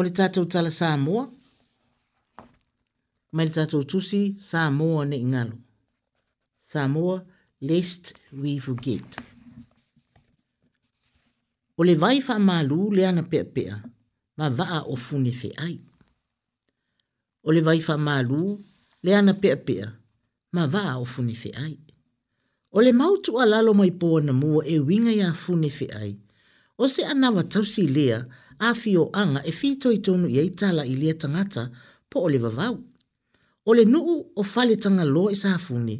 le tatou tala Samoa. Mai le tatou tusi Samoa ne ingalo. Samoa, lest we forget. O le vai wha malu le ana pea pea, ma vaa o fune fe ai. O le vai wha malu le ana pea pea, ma vaa o fune fe ai. O le mautu a lalo mai pō na mua e winga ia fune fe ai, o se anawa tausi lea, afi o anga e fito i tonu i eitala i lia tangata po o le vavau. O le nuu o fale tanga loa i sāfune,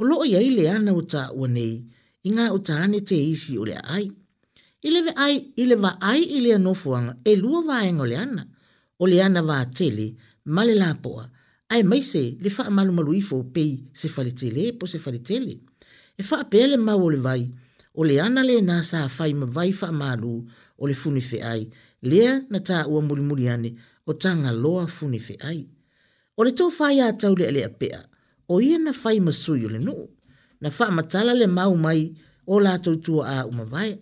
o loo i aile ana o ta ua i ngā o ta ane te isi o le ai. I le ai, i le ai i lia nofuanga, e lua vaenga o le ana, o le ana va tele, male la poa, ai maise se le faa malu malu ifo pei se fale tele, e po se fale tele. E faa pele mau o le vai, o le ana le nā sā fai ma vai faa malu, o le funi fe ai, lea na ta ua mulimuli ane o ta ngaloa funi fe ai. O le tau whaia tau le alea pea, o ia na whai masui o le nuu, na wha matala le mau mai o la tau tua a umavai.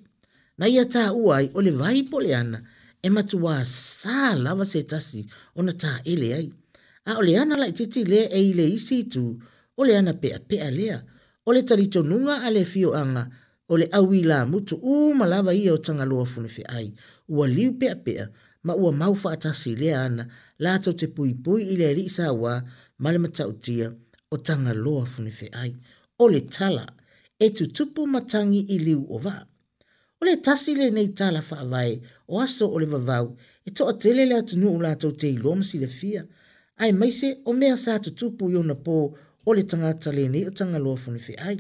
Na ia ta uai o le vai pole ana, e matua sa lava se tasi o na ta ele ai. A o le ana lai titi lea e ile isi tu, o le ana pea pea lea, o le talito nunga ale fio anga, o le awi la mutu umalava ia o tangaloa funi fe ai, ua liu peapea ma ua mau faatasi lea ana latou te puipui i le alii sa ma le matautia o tagaloa funefeai o le tala e tutupu matagi i liu o va o le tasi lenei tala faavae o aso o le vavau e toʻatele le atunuu latou te iloa ma silafia ae maise o mea sa tutupu i ona pō o le tagata lenei o tagaloa funefeai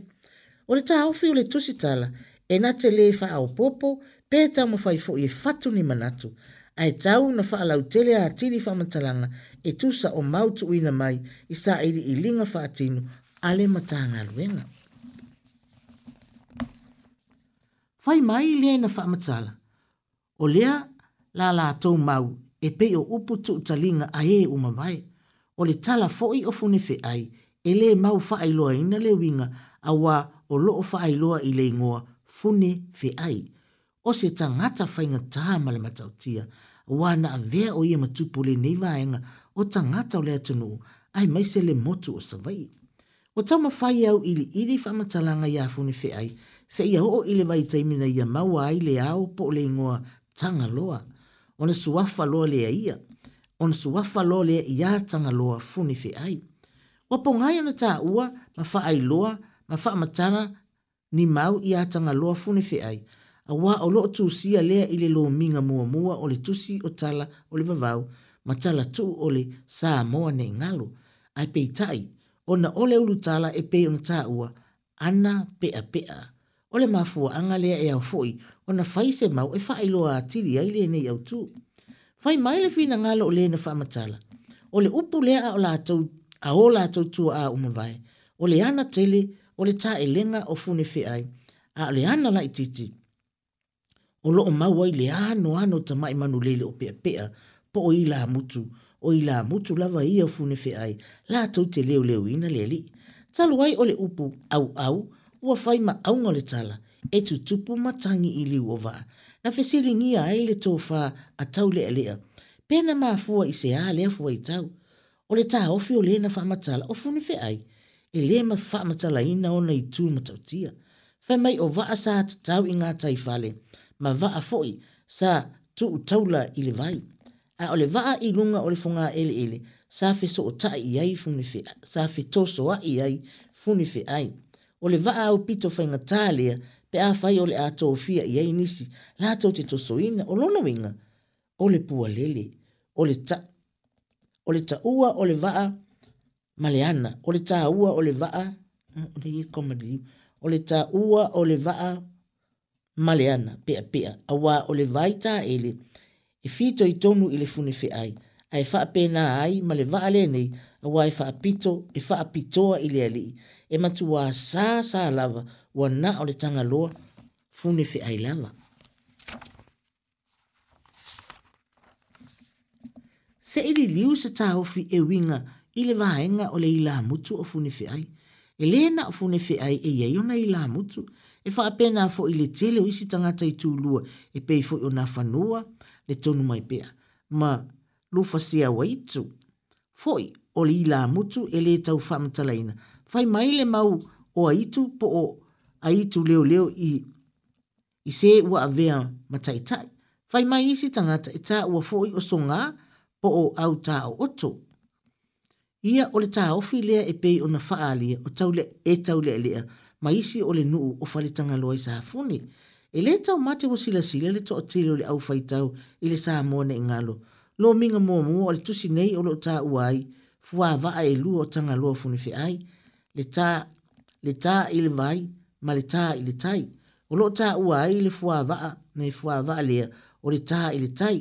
o le taofi o le tusi tala e na te lē faaopoopo pe tamo fai fo e fatu ni manatu, a tau na wha alau tele a tiri whamantalanga e tusa o mautu ina mai i sa iri i linga wha atinu ale matanga luenga. Fai mai lea ina wha amatala, o lea la la tau mau e pe o upu tu utalinga a e umamai, o le tala foi o funefe ai e le mau fa ailoa ina le winga a wā o loo wha ailoa i le ingoa fune fe ai o se tangata whainga taha male matautia, wana a vea o ia matupo le neivaenga o tangata o lea tunu, ai mai se le motu o savai. O tau mawhai au ili ili whamatalanga ia fune fe ai, se ia o ili vai taimina ia maua ai le au po le ingoa tanga loa, o na suafa loa le ia, o na suafa loa le ia tanga loa fune fe ai. O po ngai ana ta ua, mawha ai loa, mawha matana, ni mau ia tanga loa fune fe ai, a wā o loo tūsia lea i le lōminga mua mua o le tusi o tala o le vavau, ma tala tū o le sā moa nei ngalo, ai pei tai, o na ole ulu tala e pei ona tā ua, ana pea pea. O le mafua anga lea e au foi, o na fai se mau e fai loa atiri ai le nei au tū. Fai mai le fina ngalo o le na fai matala, o le upu lea a o la tau, a o la tau tua a umavai, o le ana tele, o le tā e lenga o fune fe ai, a le ana la ititi. titi o loo maua i le ano ano ta mai manu lele o pea pea, po o i la mutu, o i mutu lava ia fune fe ai, la tau te leo leo ina le li. Talu ai o upu au au, ua fai ma au le tala, e tu tupu matangi i liu vaa. Na fesili ngia ai le tō a tau le alea, pena maa fua i se a fua i tau. O le taa ofi o na fa matala o fune fe ai, e le ma fa matala ina o na i tu matautia. Fai mai o vaa sa tau inga ngā ma vaa foi sa tu taula i le vai. A o le vaa i lunga o le funga ele ele, sa fe so o ta i ai funi fe, sa fe toso a i ai funi fe ai. O le vaa au pito fai ngatalia, pe a fai o le a fia i ai nisi, la tau te toso ina o lono winga. O le pua lele, o le ta, o le ta ua o le vaa maleana, o le ta ua o le vaa, o le ta ua o le vaa male ana pea pea awa o le vaita ele e fito i tonu i le fune fe ai ai fa pena ai male va ale nei awa e fa pito e fa pitoa i le ali e matu wa sa sa lava wa na o le tanga loa fune fe ai lava se ili liu se ta ofi e winga i le vaenga o le ila mutu o fune fe ai e lena o fune fe ai e yeyona ila mutu e e fa pena fo ile tele o isi tangata i tūlua e pei fo ona fanua le tonu mai pea. Ma lufa sea waitu. Foi o li la mutu ele le tau whamatalaina. Fai mai le mau o aitu po o aitu leo leo i, i se ua avea matai tai Fai mai isi tangata e ta ua foi o songa po o au tā o oto. Ia o le tā ofi e pe ona na faa o tau le e tau le lea. Le ma isi o le nuu o faritanga loa i sāfuni. E le tau mate wa sila sila le toa tele o le au faitau i le sā mōne i ngalo. Lo minga mō mō o le tusi nei o lo uai, fua vaa e lua o tanga loa funi fe ai. Le tā, le tā i le vai, ma le tā i tai. O lo tā uai le fua vaa, me fua vaa lea o le tā i le tai.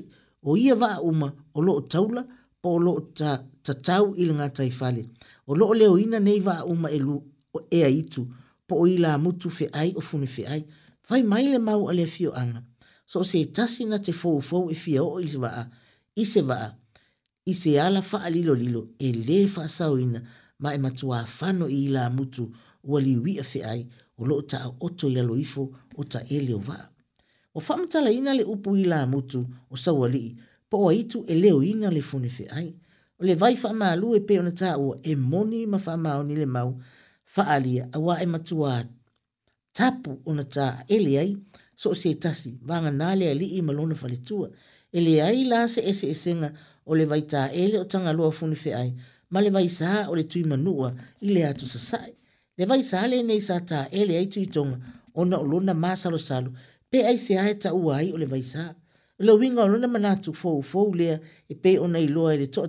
O ia vaa uma o lo taula, po o lo tā tatau i le ngā O lo leo ina nei vaa uma e lu, o ea itu po i la mutu fe ai o fune fe ai. Fai mai le mau a le fio anga. So se tasi na te fau fau e fia o ili waa. I se waa. I se ala faa lilo lilo e le faa sau ina ma e matua fano i la mutu ua li wia fe ai o lo ta a oto i la loifo o ta ele o waa. O famtala ina le upu i la mutu o sau ali i po a itu e leo ina le fune fe ai. O le vai faa maa lue peo na ta ua e moni ma faa maa le mau faalia awa e matua tapu ona ta ele so se tasi vanga nale ali i malona faletua ele ai la se ese esenga o le vai ta ele o tanga lua funi fe ai ma le vai sa o le tui manua i le atu sasai le vai sa le nei sa ta ele tui tonga ona olona masalo salo salo pe ai se ai ta uai o le vai sa le winga olona manatu fou fou lea e pe ona i loa ele to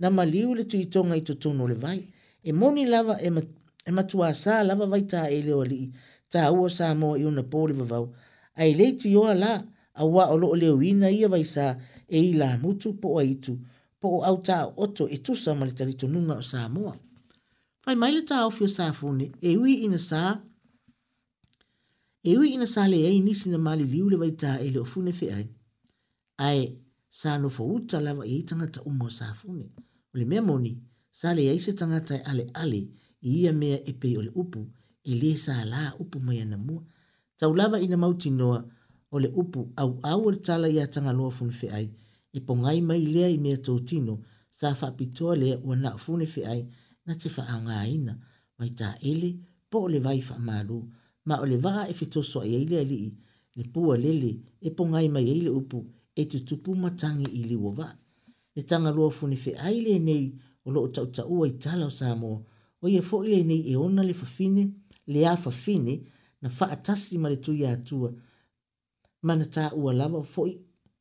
na maliu le tui tonga i totono le vai e moni lava e matua e matua sa lava vai ta e leo li ta ua sa mo i una pōle vavau ai leiti yo la a wā o loo leo ina ia vai sa e i la mutu po a itu po o au ta oto e tu sa mali talito nunga o sa moa fai mai le ta au fio sa fune e ui ina sa e ui ina sa le e nisi na mali liu le vai ta e leo fune fe ai ai sa no fa uta lava e i tangata umo sa fune le mea moni sa le e se tangata e ale ale ia mea e pei o le upu e le sa la upu mai ana mua. Tau lava ina mauti noa o le upu au au le tala ia tanga loa fune fe ai e pongai mai lea i mea tau tino sa whapitoa lea ua na fune fe ai na te wha anga ina mai ta ele po le vai wha maru ma o le waha e fitoso ai eile alii le pua lele e pongai mai eile upu e te tupu matangi i liwa wa. Le tanga loa fune fe ai le nei o loo tau tau ai tala o Samoa o ia fo'i lenei e ona le fafine le a fafine na fa'atasi ma le tuia atua ma na taʻua lava fo'i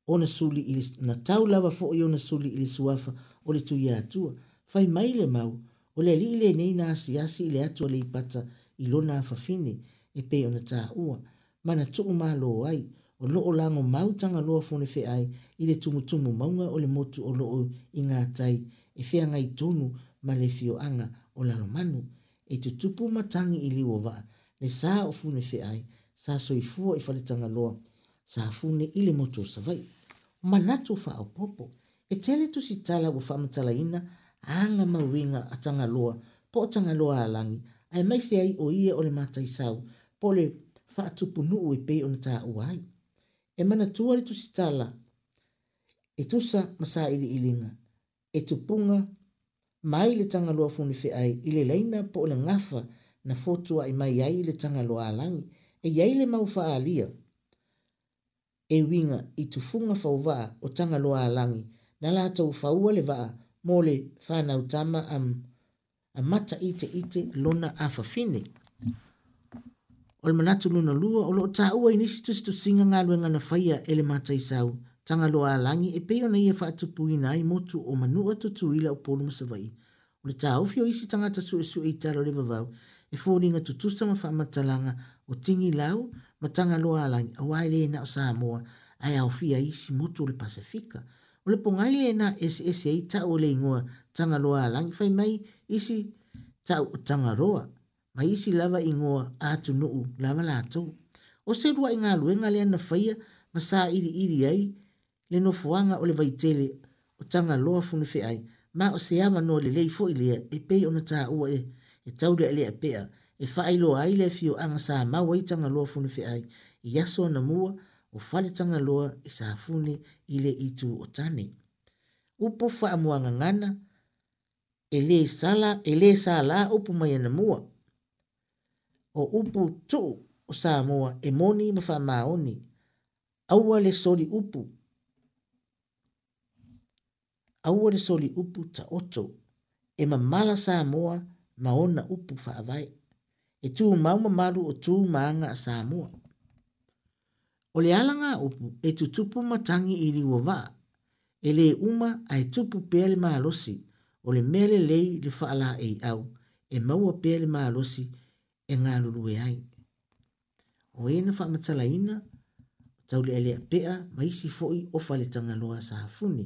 ona suli i na tau lava fo'i ona suli ili le suafa o le tuia atua fai mai le mau o le ali'i lenei na asiasi i le atu le ipata i na a fafine e pei ona taʻua ma Mana tuu lo ai o lo o lago mau tanga tagaloa fonefeai i le tumutumu mauga o le motu o lo i gā tai e feagai tonu ma le fioaga o lalo manu e te tupu matangi i liwa waa ne sā o fune fe ai sā soifua i faletanga loa sā fune i le moto savai manatu fa o popo e tele tu si tala wa whamatala ina anga mawinga a tanga loa po o tanga loa alangi ai mai se ai o ia o le matai sau po le whaatupu nuu e pei o na taa uai e mana tuare tu si tala e tusa masa ili ilinga e tupunga mai le tagaloa funi feʻai i ile laina po o le gafa na fotua i mai ai i le tagaloa alagi e iai le mau faaalia e uiga i tufuga fauvaa o tagaloa alagi na tau fau le vaa mole le utama a am, mata ite ite lona afa o le manatu lua o loo taʻua i nisi tusitusiga galuega na faia e le mataisau tangalo a langi e peo na ia e wha atupu i nai motu o manua tutu i la upolu masawai. O le tā ufio isi tangata su esu e itaro le vavau e fōringa tutusa ma wha matalanga o tingi lau ma tangalo a langi a waile e na o Samoa ai au fia isi motu o le Pasifika. O le pongai le na SSA ta o le ingoa tangalo a langi fai mai isi ta o tangaroa ma isi lava ingoa atu nuu lava lātou. O se rua inga luenga le ana faya ma sa iri iri ai le nofoaga o le vaitele o tagaloa funefe ai ma o se ava noa lelei foʻi lea e pei ona taua e e taule a lea pea e faailoa ai le afioaga sa mau ai tagaloa funefe ai i aso ona mua o fale tagaloa i e sa fune i le itu o tane upu faamoagagana e lē sala e lē sālā upu mai ana mua o upu tuu o sa moa e moni ma faamaoni aua le soli upu aua le soli upu ta oto, e mamala sa moa maona upu faavai, e tū mauma maru o tū maanga sa moa. O le alanga upu e tutupu matangi i li wa e le uma a e tupu pele maalosi o le mele lei le faala e au, e maua pele maalosi e ngā lulue ai. O e na faamatala ina, tau le elea pea maisi foi o fale tanga loa sa hafuni.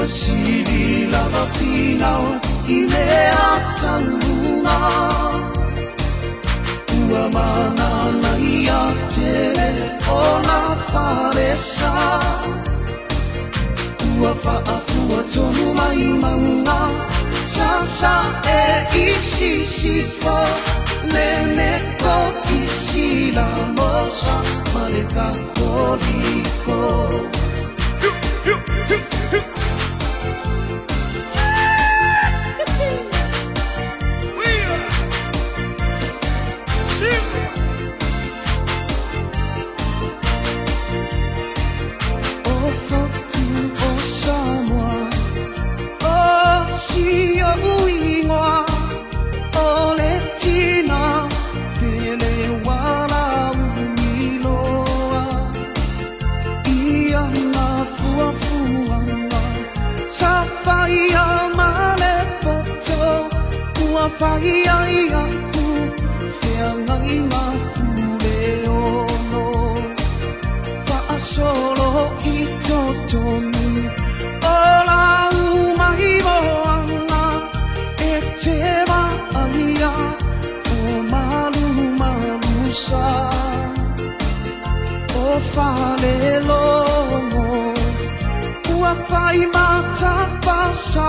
masiny lavafinao ileatanona koa manana o ona faresa tu a koa faafoatono maimanna sasa e isisiko neneko isilamosa manekakoliko la fai aia tu se mai ma vero no fa solo i totoni ola u mai vola e te va aia o ma malu sa o fa le lo ua fai ma ta passa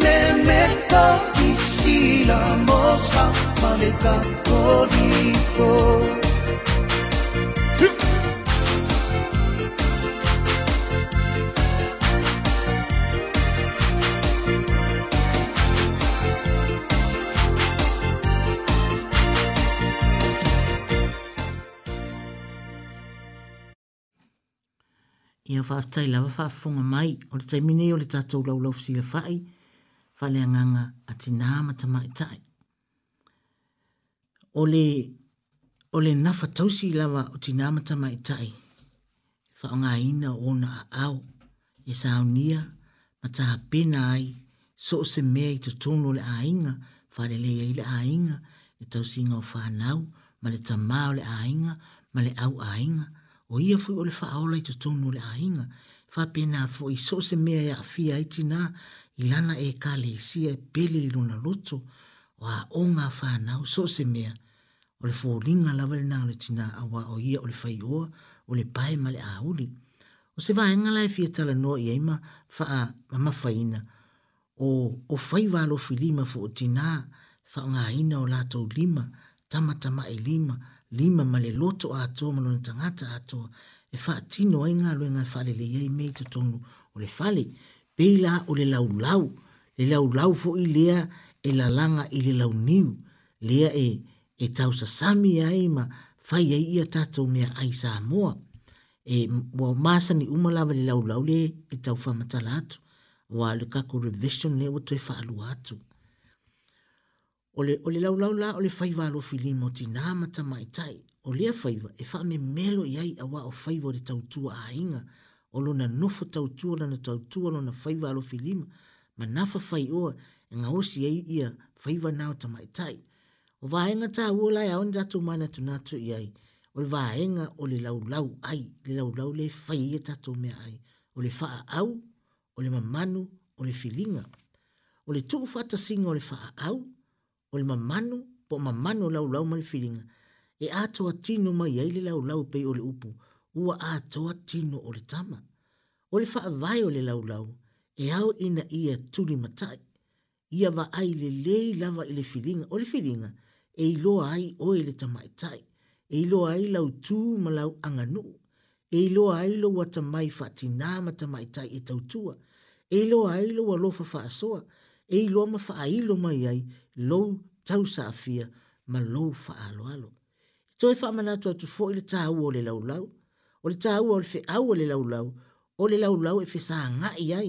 L'elemento di silamo sa malecattolico ia faatailava faafofoga mai o le taimine o le tatou laulau fai. whale anganga a te nāma tama i e tai. O le, o le nafa tausi lawa o te nāma tama i e tai, whaonga ina o na a au, e saunia, mataha pena ai, so se mea i te tono le ainga, whare le i le ainga, le tausinga o whanau, ma le tamā o le ainga, ma le au ainga, o ia fui o le whaola i te tono le ainga, whapena fo i so se mea i a fia i tina, ilana e kalesia e pele i luna loto o aoga fanau so o se mea o le foliga lava lenā o le tina auā o ia o le faioa o le pae ma le auli o se vaega la e fia talanoa i ai ma faamafaina o, o fai valofi lima footinā faaogāina o latou lima tamatamae lima lima ma le loto atoa ma lona tagata atoa e faatino ai galuega e faaleleiai mei totonu o le fale peila o le lau lau, le lau lau fo i lea e la langa i le lau niu, lea e e tau sa sami ai ma fai ai ia tato mea ai sa amoa. E wa masa ni umalawa le lau lau le e tau fa matala atu, wa le kako revision le o tue faalu atu. O le, o le lau lau la o le fai walo filimo ti nama tamaitai, o lea faiwa e fa me melo i ai awa o faiwa le tautua a inga, o lona nofo tautua lana tautua lona faiva alofilima ma nafa fai oa e ga osi ai ia faiva nao tamaʻitaʻi o vaega tāua lae aoni tatou manatuna toʻi ai o le vaega o le laulau ai le laulau le fai ia tatou mea ai o le faaau o le mamanu o le filiga o le tuu faatasiga o le faaau o le mamanu po o mamanu o laulau ma le e a toatino mai ai le laulau pei o le upu ua atoa tino o le tama. O le whaavai o le laulau, e au ina ia tuli matai. Ia va ai le lei lava i le filinga, o le filinga, e iloa ai o i e le tamaitai, e iloa ai lau tū ma lau anganu, e iloa ai lo wa tamai fatina ma tai e tautua, e iloa ai lo wa lofa faasoa, e iloa ma lo mai ai lo tau sa afia, ma lo alo alo. faaloalo. Toi faamana tu atu fo ili o le laulau, o le tāua o le feʻau o le laulau o le laulau e fesāgaʻi ai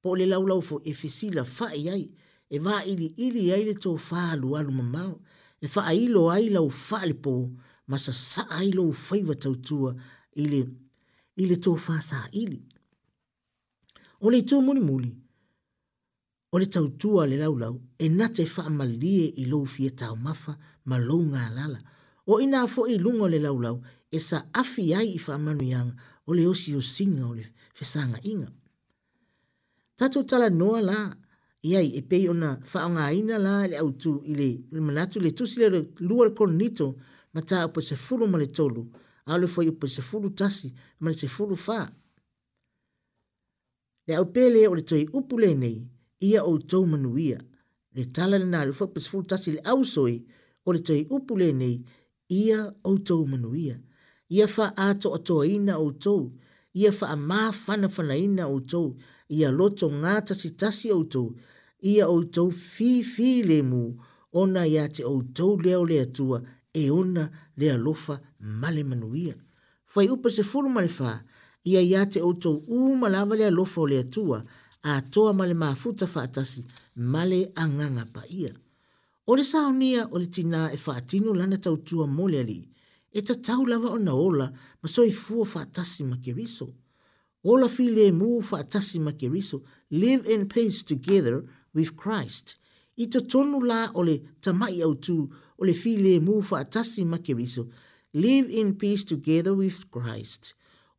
po o le laulau foʻi e fesilafaʻi ai e vaʻiliʻili ai le tofā alualu mamao e faailo ai lau faalepō ma sasaʻa ai lou faiva tautua i le tofā saʻili o le itu mulimuli o le tautua a le laulau e na te faamalie i lou fia taumafa ma lou galala o inā foʻi i luga o le laulau e sa afi ai i whamanu yang o le osi o singa o le whesanga inga. Tato tala noa la, iai e pei ona whaonga ina la le au tu i le manatu le tusi le lua le koronito ma ta upo se fulu ma le tolu, a le foi upo se fulu tasi ma le se fulu fa. Le au pele o le toi upu le nei, ia o tau manu ia, le tala le nā le foi upo se fulu tasi le au soi, o le toi upu le nei, ia o tau manu ia ia fa ato ato ina o tou, ia fa a maa fana fana ina o tou, ia loto ngā tasi tasi o tou, ia o tou fi fi le mu, ona ia te o tou leo le atua, e ona le alofa male manuia. Fai upa se furu male fa, ia ia te o tou u malawa le alofa o le atua, a toa male maa futa fa atasi, male a nganga pa ia. O le saonia o le tina e fa atinu lana tautua mole alii, e ta tau lava ona ola ma so i fua wha atasi ma ke riso. Ola fi le mu wha atasi ma ke riso, live in peace together with Christ. I ta tonu la ole tamai au tu ole fi le mu wha atasi ma ke riso, live in peace together with Christ.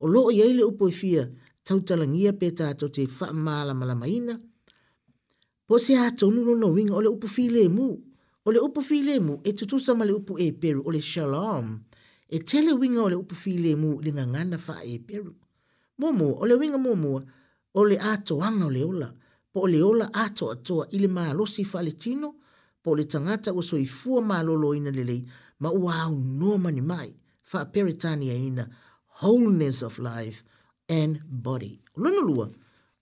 O loo i eile upo i fia tau talangia pe tato te wha maala malamaina. Po se a tonu no no winga ole upo fi le mu, ole upo fi le mu e tutusa male upo e peru ole shalom. Shalom e tele winga o le upu file mu le ngangana fa e peru. Momo, o le winga momo, o le ato anga o le ola, po o le ola ato atoa ili maa losi fa le tino, po le tangata o so i fua maa lolo ina le lei, ma ua au noma ni mai, fa peritani a ina, wholeness of life and body. O lono lua,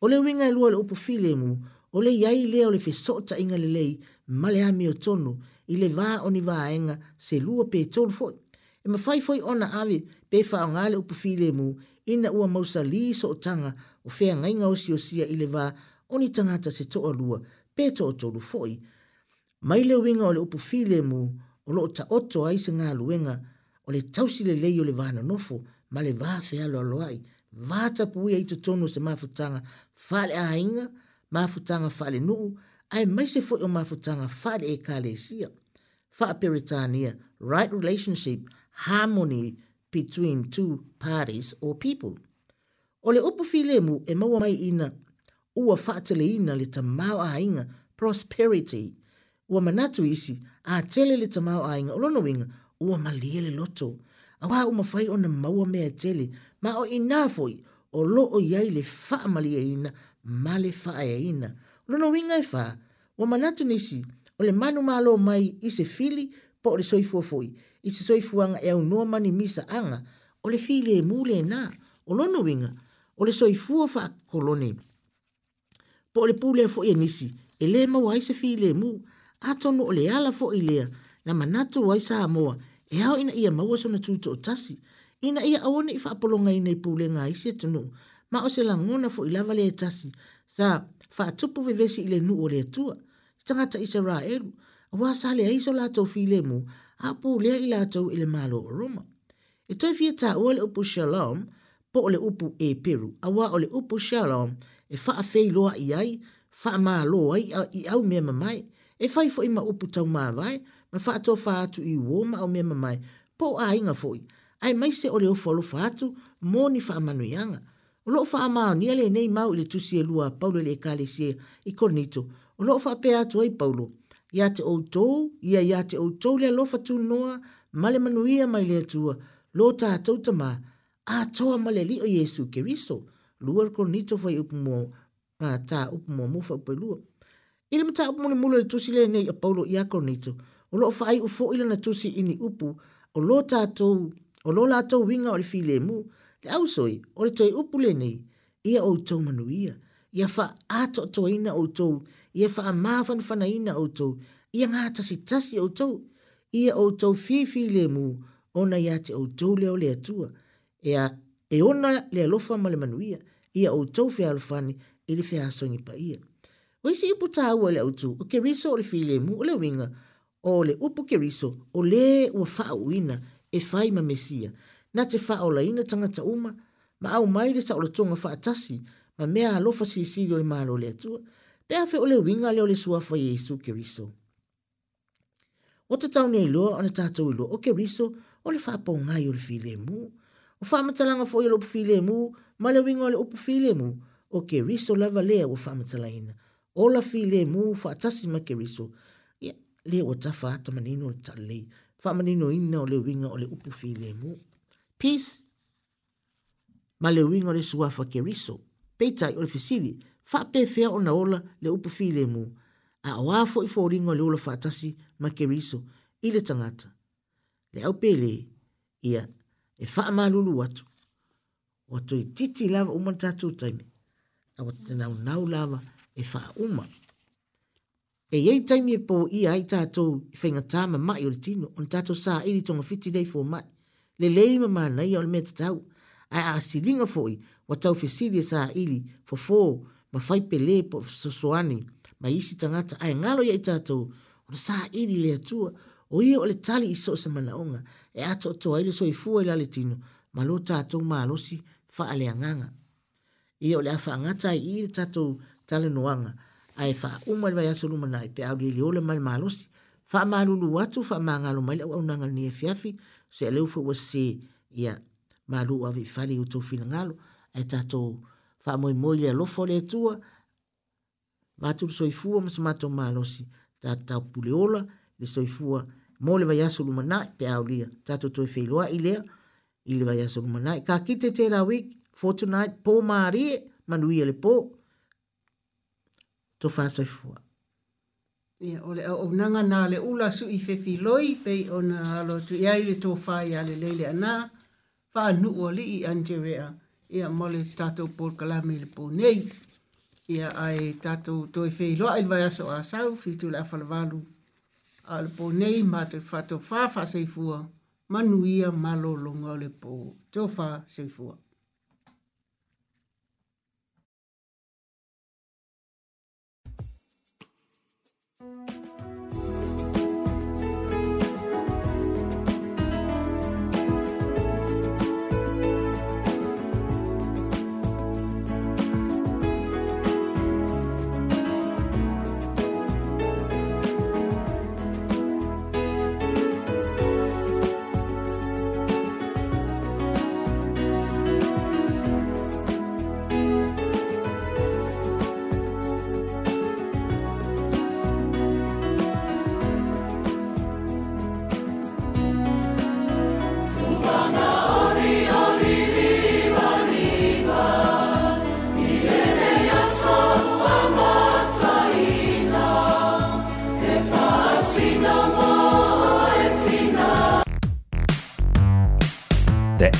o le winga e lua le upu file mu, o le iai lea o le fesota inga le lei, male ami o tonu, ile vaa o ni vaa enga, se lua pe tolu foi e ma fai foi ona ave pe fa nga le upu file mu ina ua mausa li so tanga o fe nga nga o sio sia ile va oni tanga ta se to alua pe to to lu foi mai le winga o le upu file mu o lo ta oto ai se nga luenga o le tau si le leio le vana nofo ma le va fe alo loai va ta pu ia ito tonu se mafutanga fa le a inga mafutanga fa le nuu ai mai se foi o mafutanga fa le e ka le sia fa peritania right relationship harmony between two parties or people. O le upu filemu e maua mai ina ua whaatele ina le tamau a inga prosperity ua manatu isi a tele le tamau a inga ulono inga ua maliele loto a waa umafai o na maua mea tele ma o inafoi o lo o iai le faa malia ina ma le faa ya ina ulono inga e faa ua manatu nisi o le manu malo mai ise fili po le soifua foi i se soifuaga e aunoa mani misaaga o le filemu lenā o lona ole o le soifua faakolone po o le pulea foʻi e nisi e lē maua ai se filemu atonu ole ala foʻi lea na manatu ai sa moa e hao ina ia maua sona tasi, ina ia awone aua neʻi faapologainai pulega ai se tunuu ma o se lagona foʻi lava le tasi sa faatupu vevesi i le nuu o le atua i tagata israelu o wā sale aiso lātou fi lemu, a pū lea i lātou i le mālo o Roma. E toi fia tā ua le upu shalom, po o le upu e peru, a wā o le upu shalom, e faa fei loa i ai, faa mā loa i, i au mea mamai, e fai fo ma upu tau mā vai, ma faa tō faa atu i uo ma au mea mamai, po a inga foi, ai mai se o le ofo alo faa atu, mō ni faa manuianga. O loo faa mao, ni ale nei mau i le tusi e lua, paulo le e kale se, i konito, o loo faa pe atu ai paulo, paulo ia te outou, ia ia te outou lea lofa tu noa, male manuia mai lea tua, lo ta tauta ma, a toa male li o Yesu ke riso, lua ko nito fai upumo, a ta upumo mufa upe lua. Ile mta upumo ni mulo le tusi le nei a paulo ia ko nito, o lo fai ufo ila na tusi ini upu, o lo ta tau, o lo la tau winga o le fi le mu, le au soi, o le toi upu le nei, ia outou manuia, ia fa ato toina outou manuia, ia wha ma fan ina outou, ia ngā tasi tasi outou, ia outou fifi le mu, ona ia te outou leo le atua, ea e ona le alofa ma manuia, ia outou fia alofani, ili fia asongi pa ia. O isi ipu tā le outou, o ke riso o le fi le mu, o le winga, o le upu ke riso, o le ua faa uina, e fai ma mesia, na te faa la ina tanga uma, ma au mai le sa o le tonga faa tasi, ma mea alofa si isi yo le malo le atua, pe afe o le winga leo le sua fa Yesu ke riso. O te tau nei lua, o ne tātou lua, o ke riso, o le whapa o ngai o le file mu. O wha matalanga fo i lopu file mu, ma le winga o le upu file mu, o ke riso lava lea o wha matalaina. O la file mu, wha tasi ma ke riso, ia, yeah, lea o tafa ata manino le talei, wha manino ina o le winga o le upu file mu. Peace! Ma le winga o le suafa ke riso, peitai o le fisili, fa pe fe ona ola le upu file mu a wa fo i fo ringo le ola fatasi ma keriso ile tangata le au pele ia e fa ma lulu watu watu i titi lava uman tatu taimi a watu nau nau lava e fa uma e yei taimi e po ia ai tatu i fenga tama ma i tino on tatu sa ili tonga fiti dei fo ma le leima ma nai ole me tatau a a silinga fo i watau fesidia sa ili fo fo ma fai pele po sosoani ma isi tangata ai ngalo ya itatou o na saa ili le atua o ia o le tali iso sa manaonga e ato to ai le so i fua ila le tino ma lo tatou ma alosi fa ale anganga ia o le afa angata ai ili tatou tale noanga ai fa uma le vai aso luma nai pe au li ole mai ma alosi fa ma lulu watu fa ma ngalo mai le au au nangal ni e fiafi se leu fa wasi ia ma lu avi fali utou fina ngalo e tatou ngalo fa moi moi le lo fole tua va tu soi fu mo smato malosi ta ta puleola le soi fu mo le vaya sulu mana pe aulia ta tu toi filo a ile ile vaya sulu mana ka kite te la week fortnight po mari manui le po to fa soi fu Ia, o le o nanga nā le ula su i fefi loi, pei o nā alo tu iai e le tō whai a le leile a nā, whanu o li i anjerea. Ia, ia mole tatou porokalame i le pō nei ia ai tatou toe feiloaʻi le vaeaso asau fitu la afalavalu al le pō nei ma te fatofā faaseifua manuia malologa o le pō tofā seifua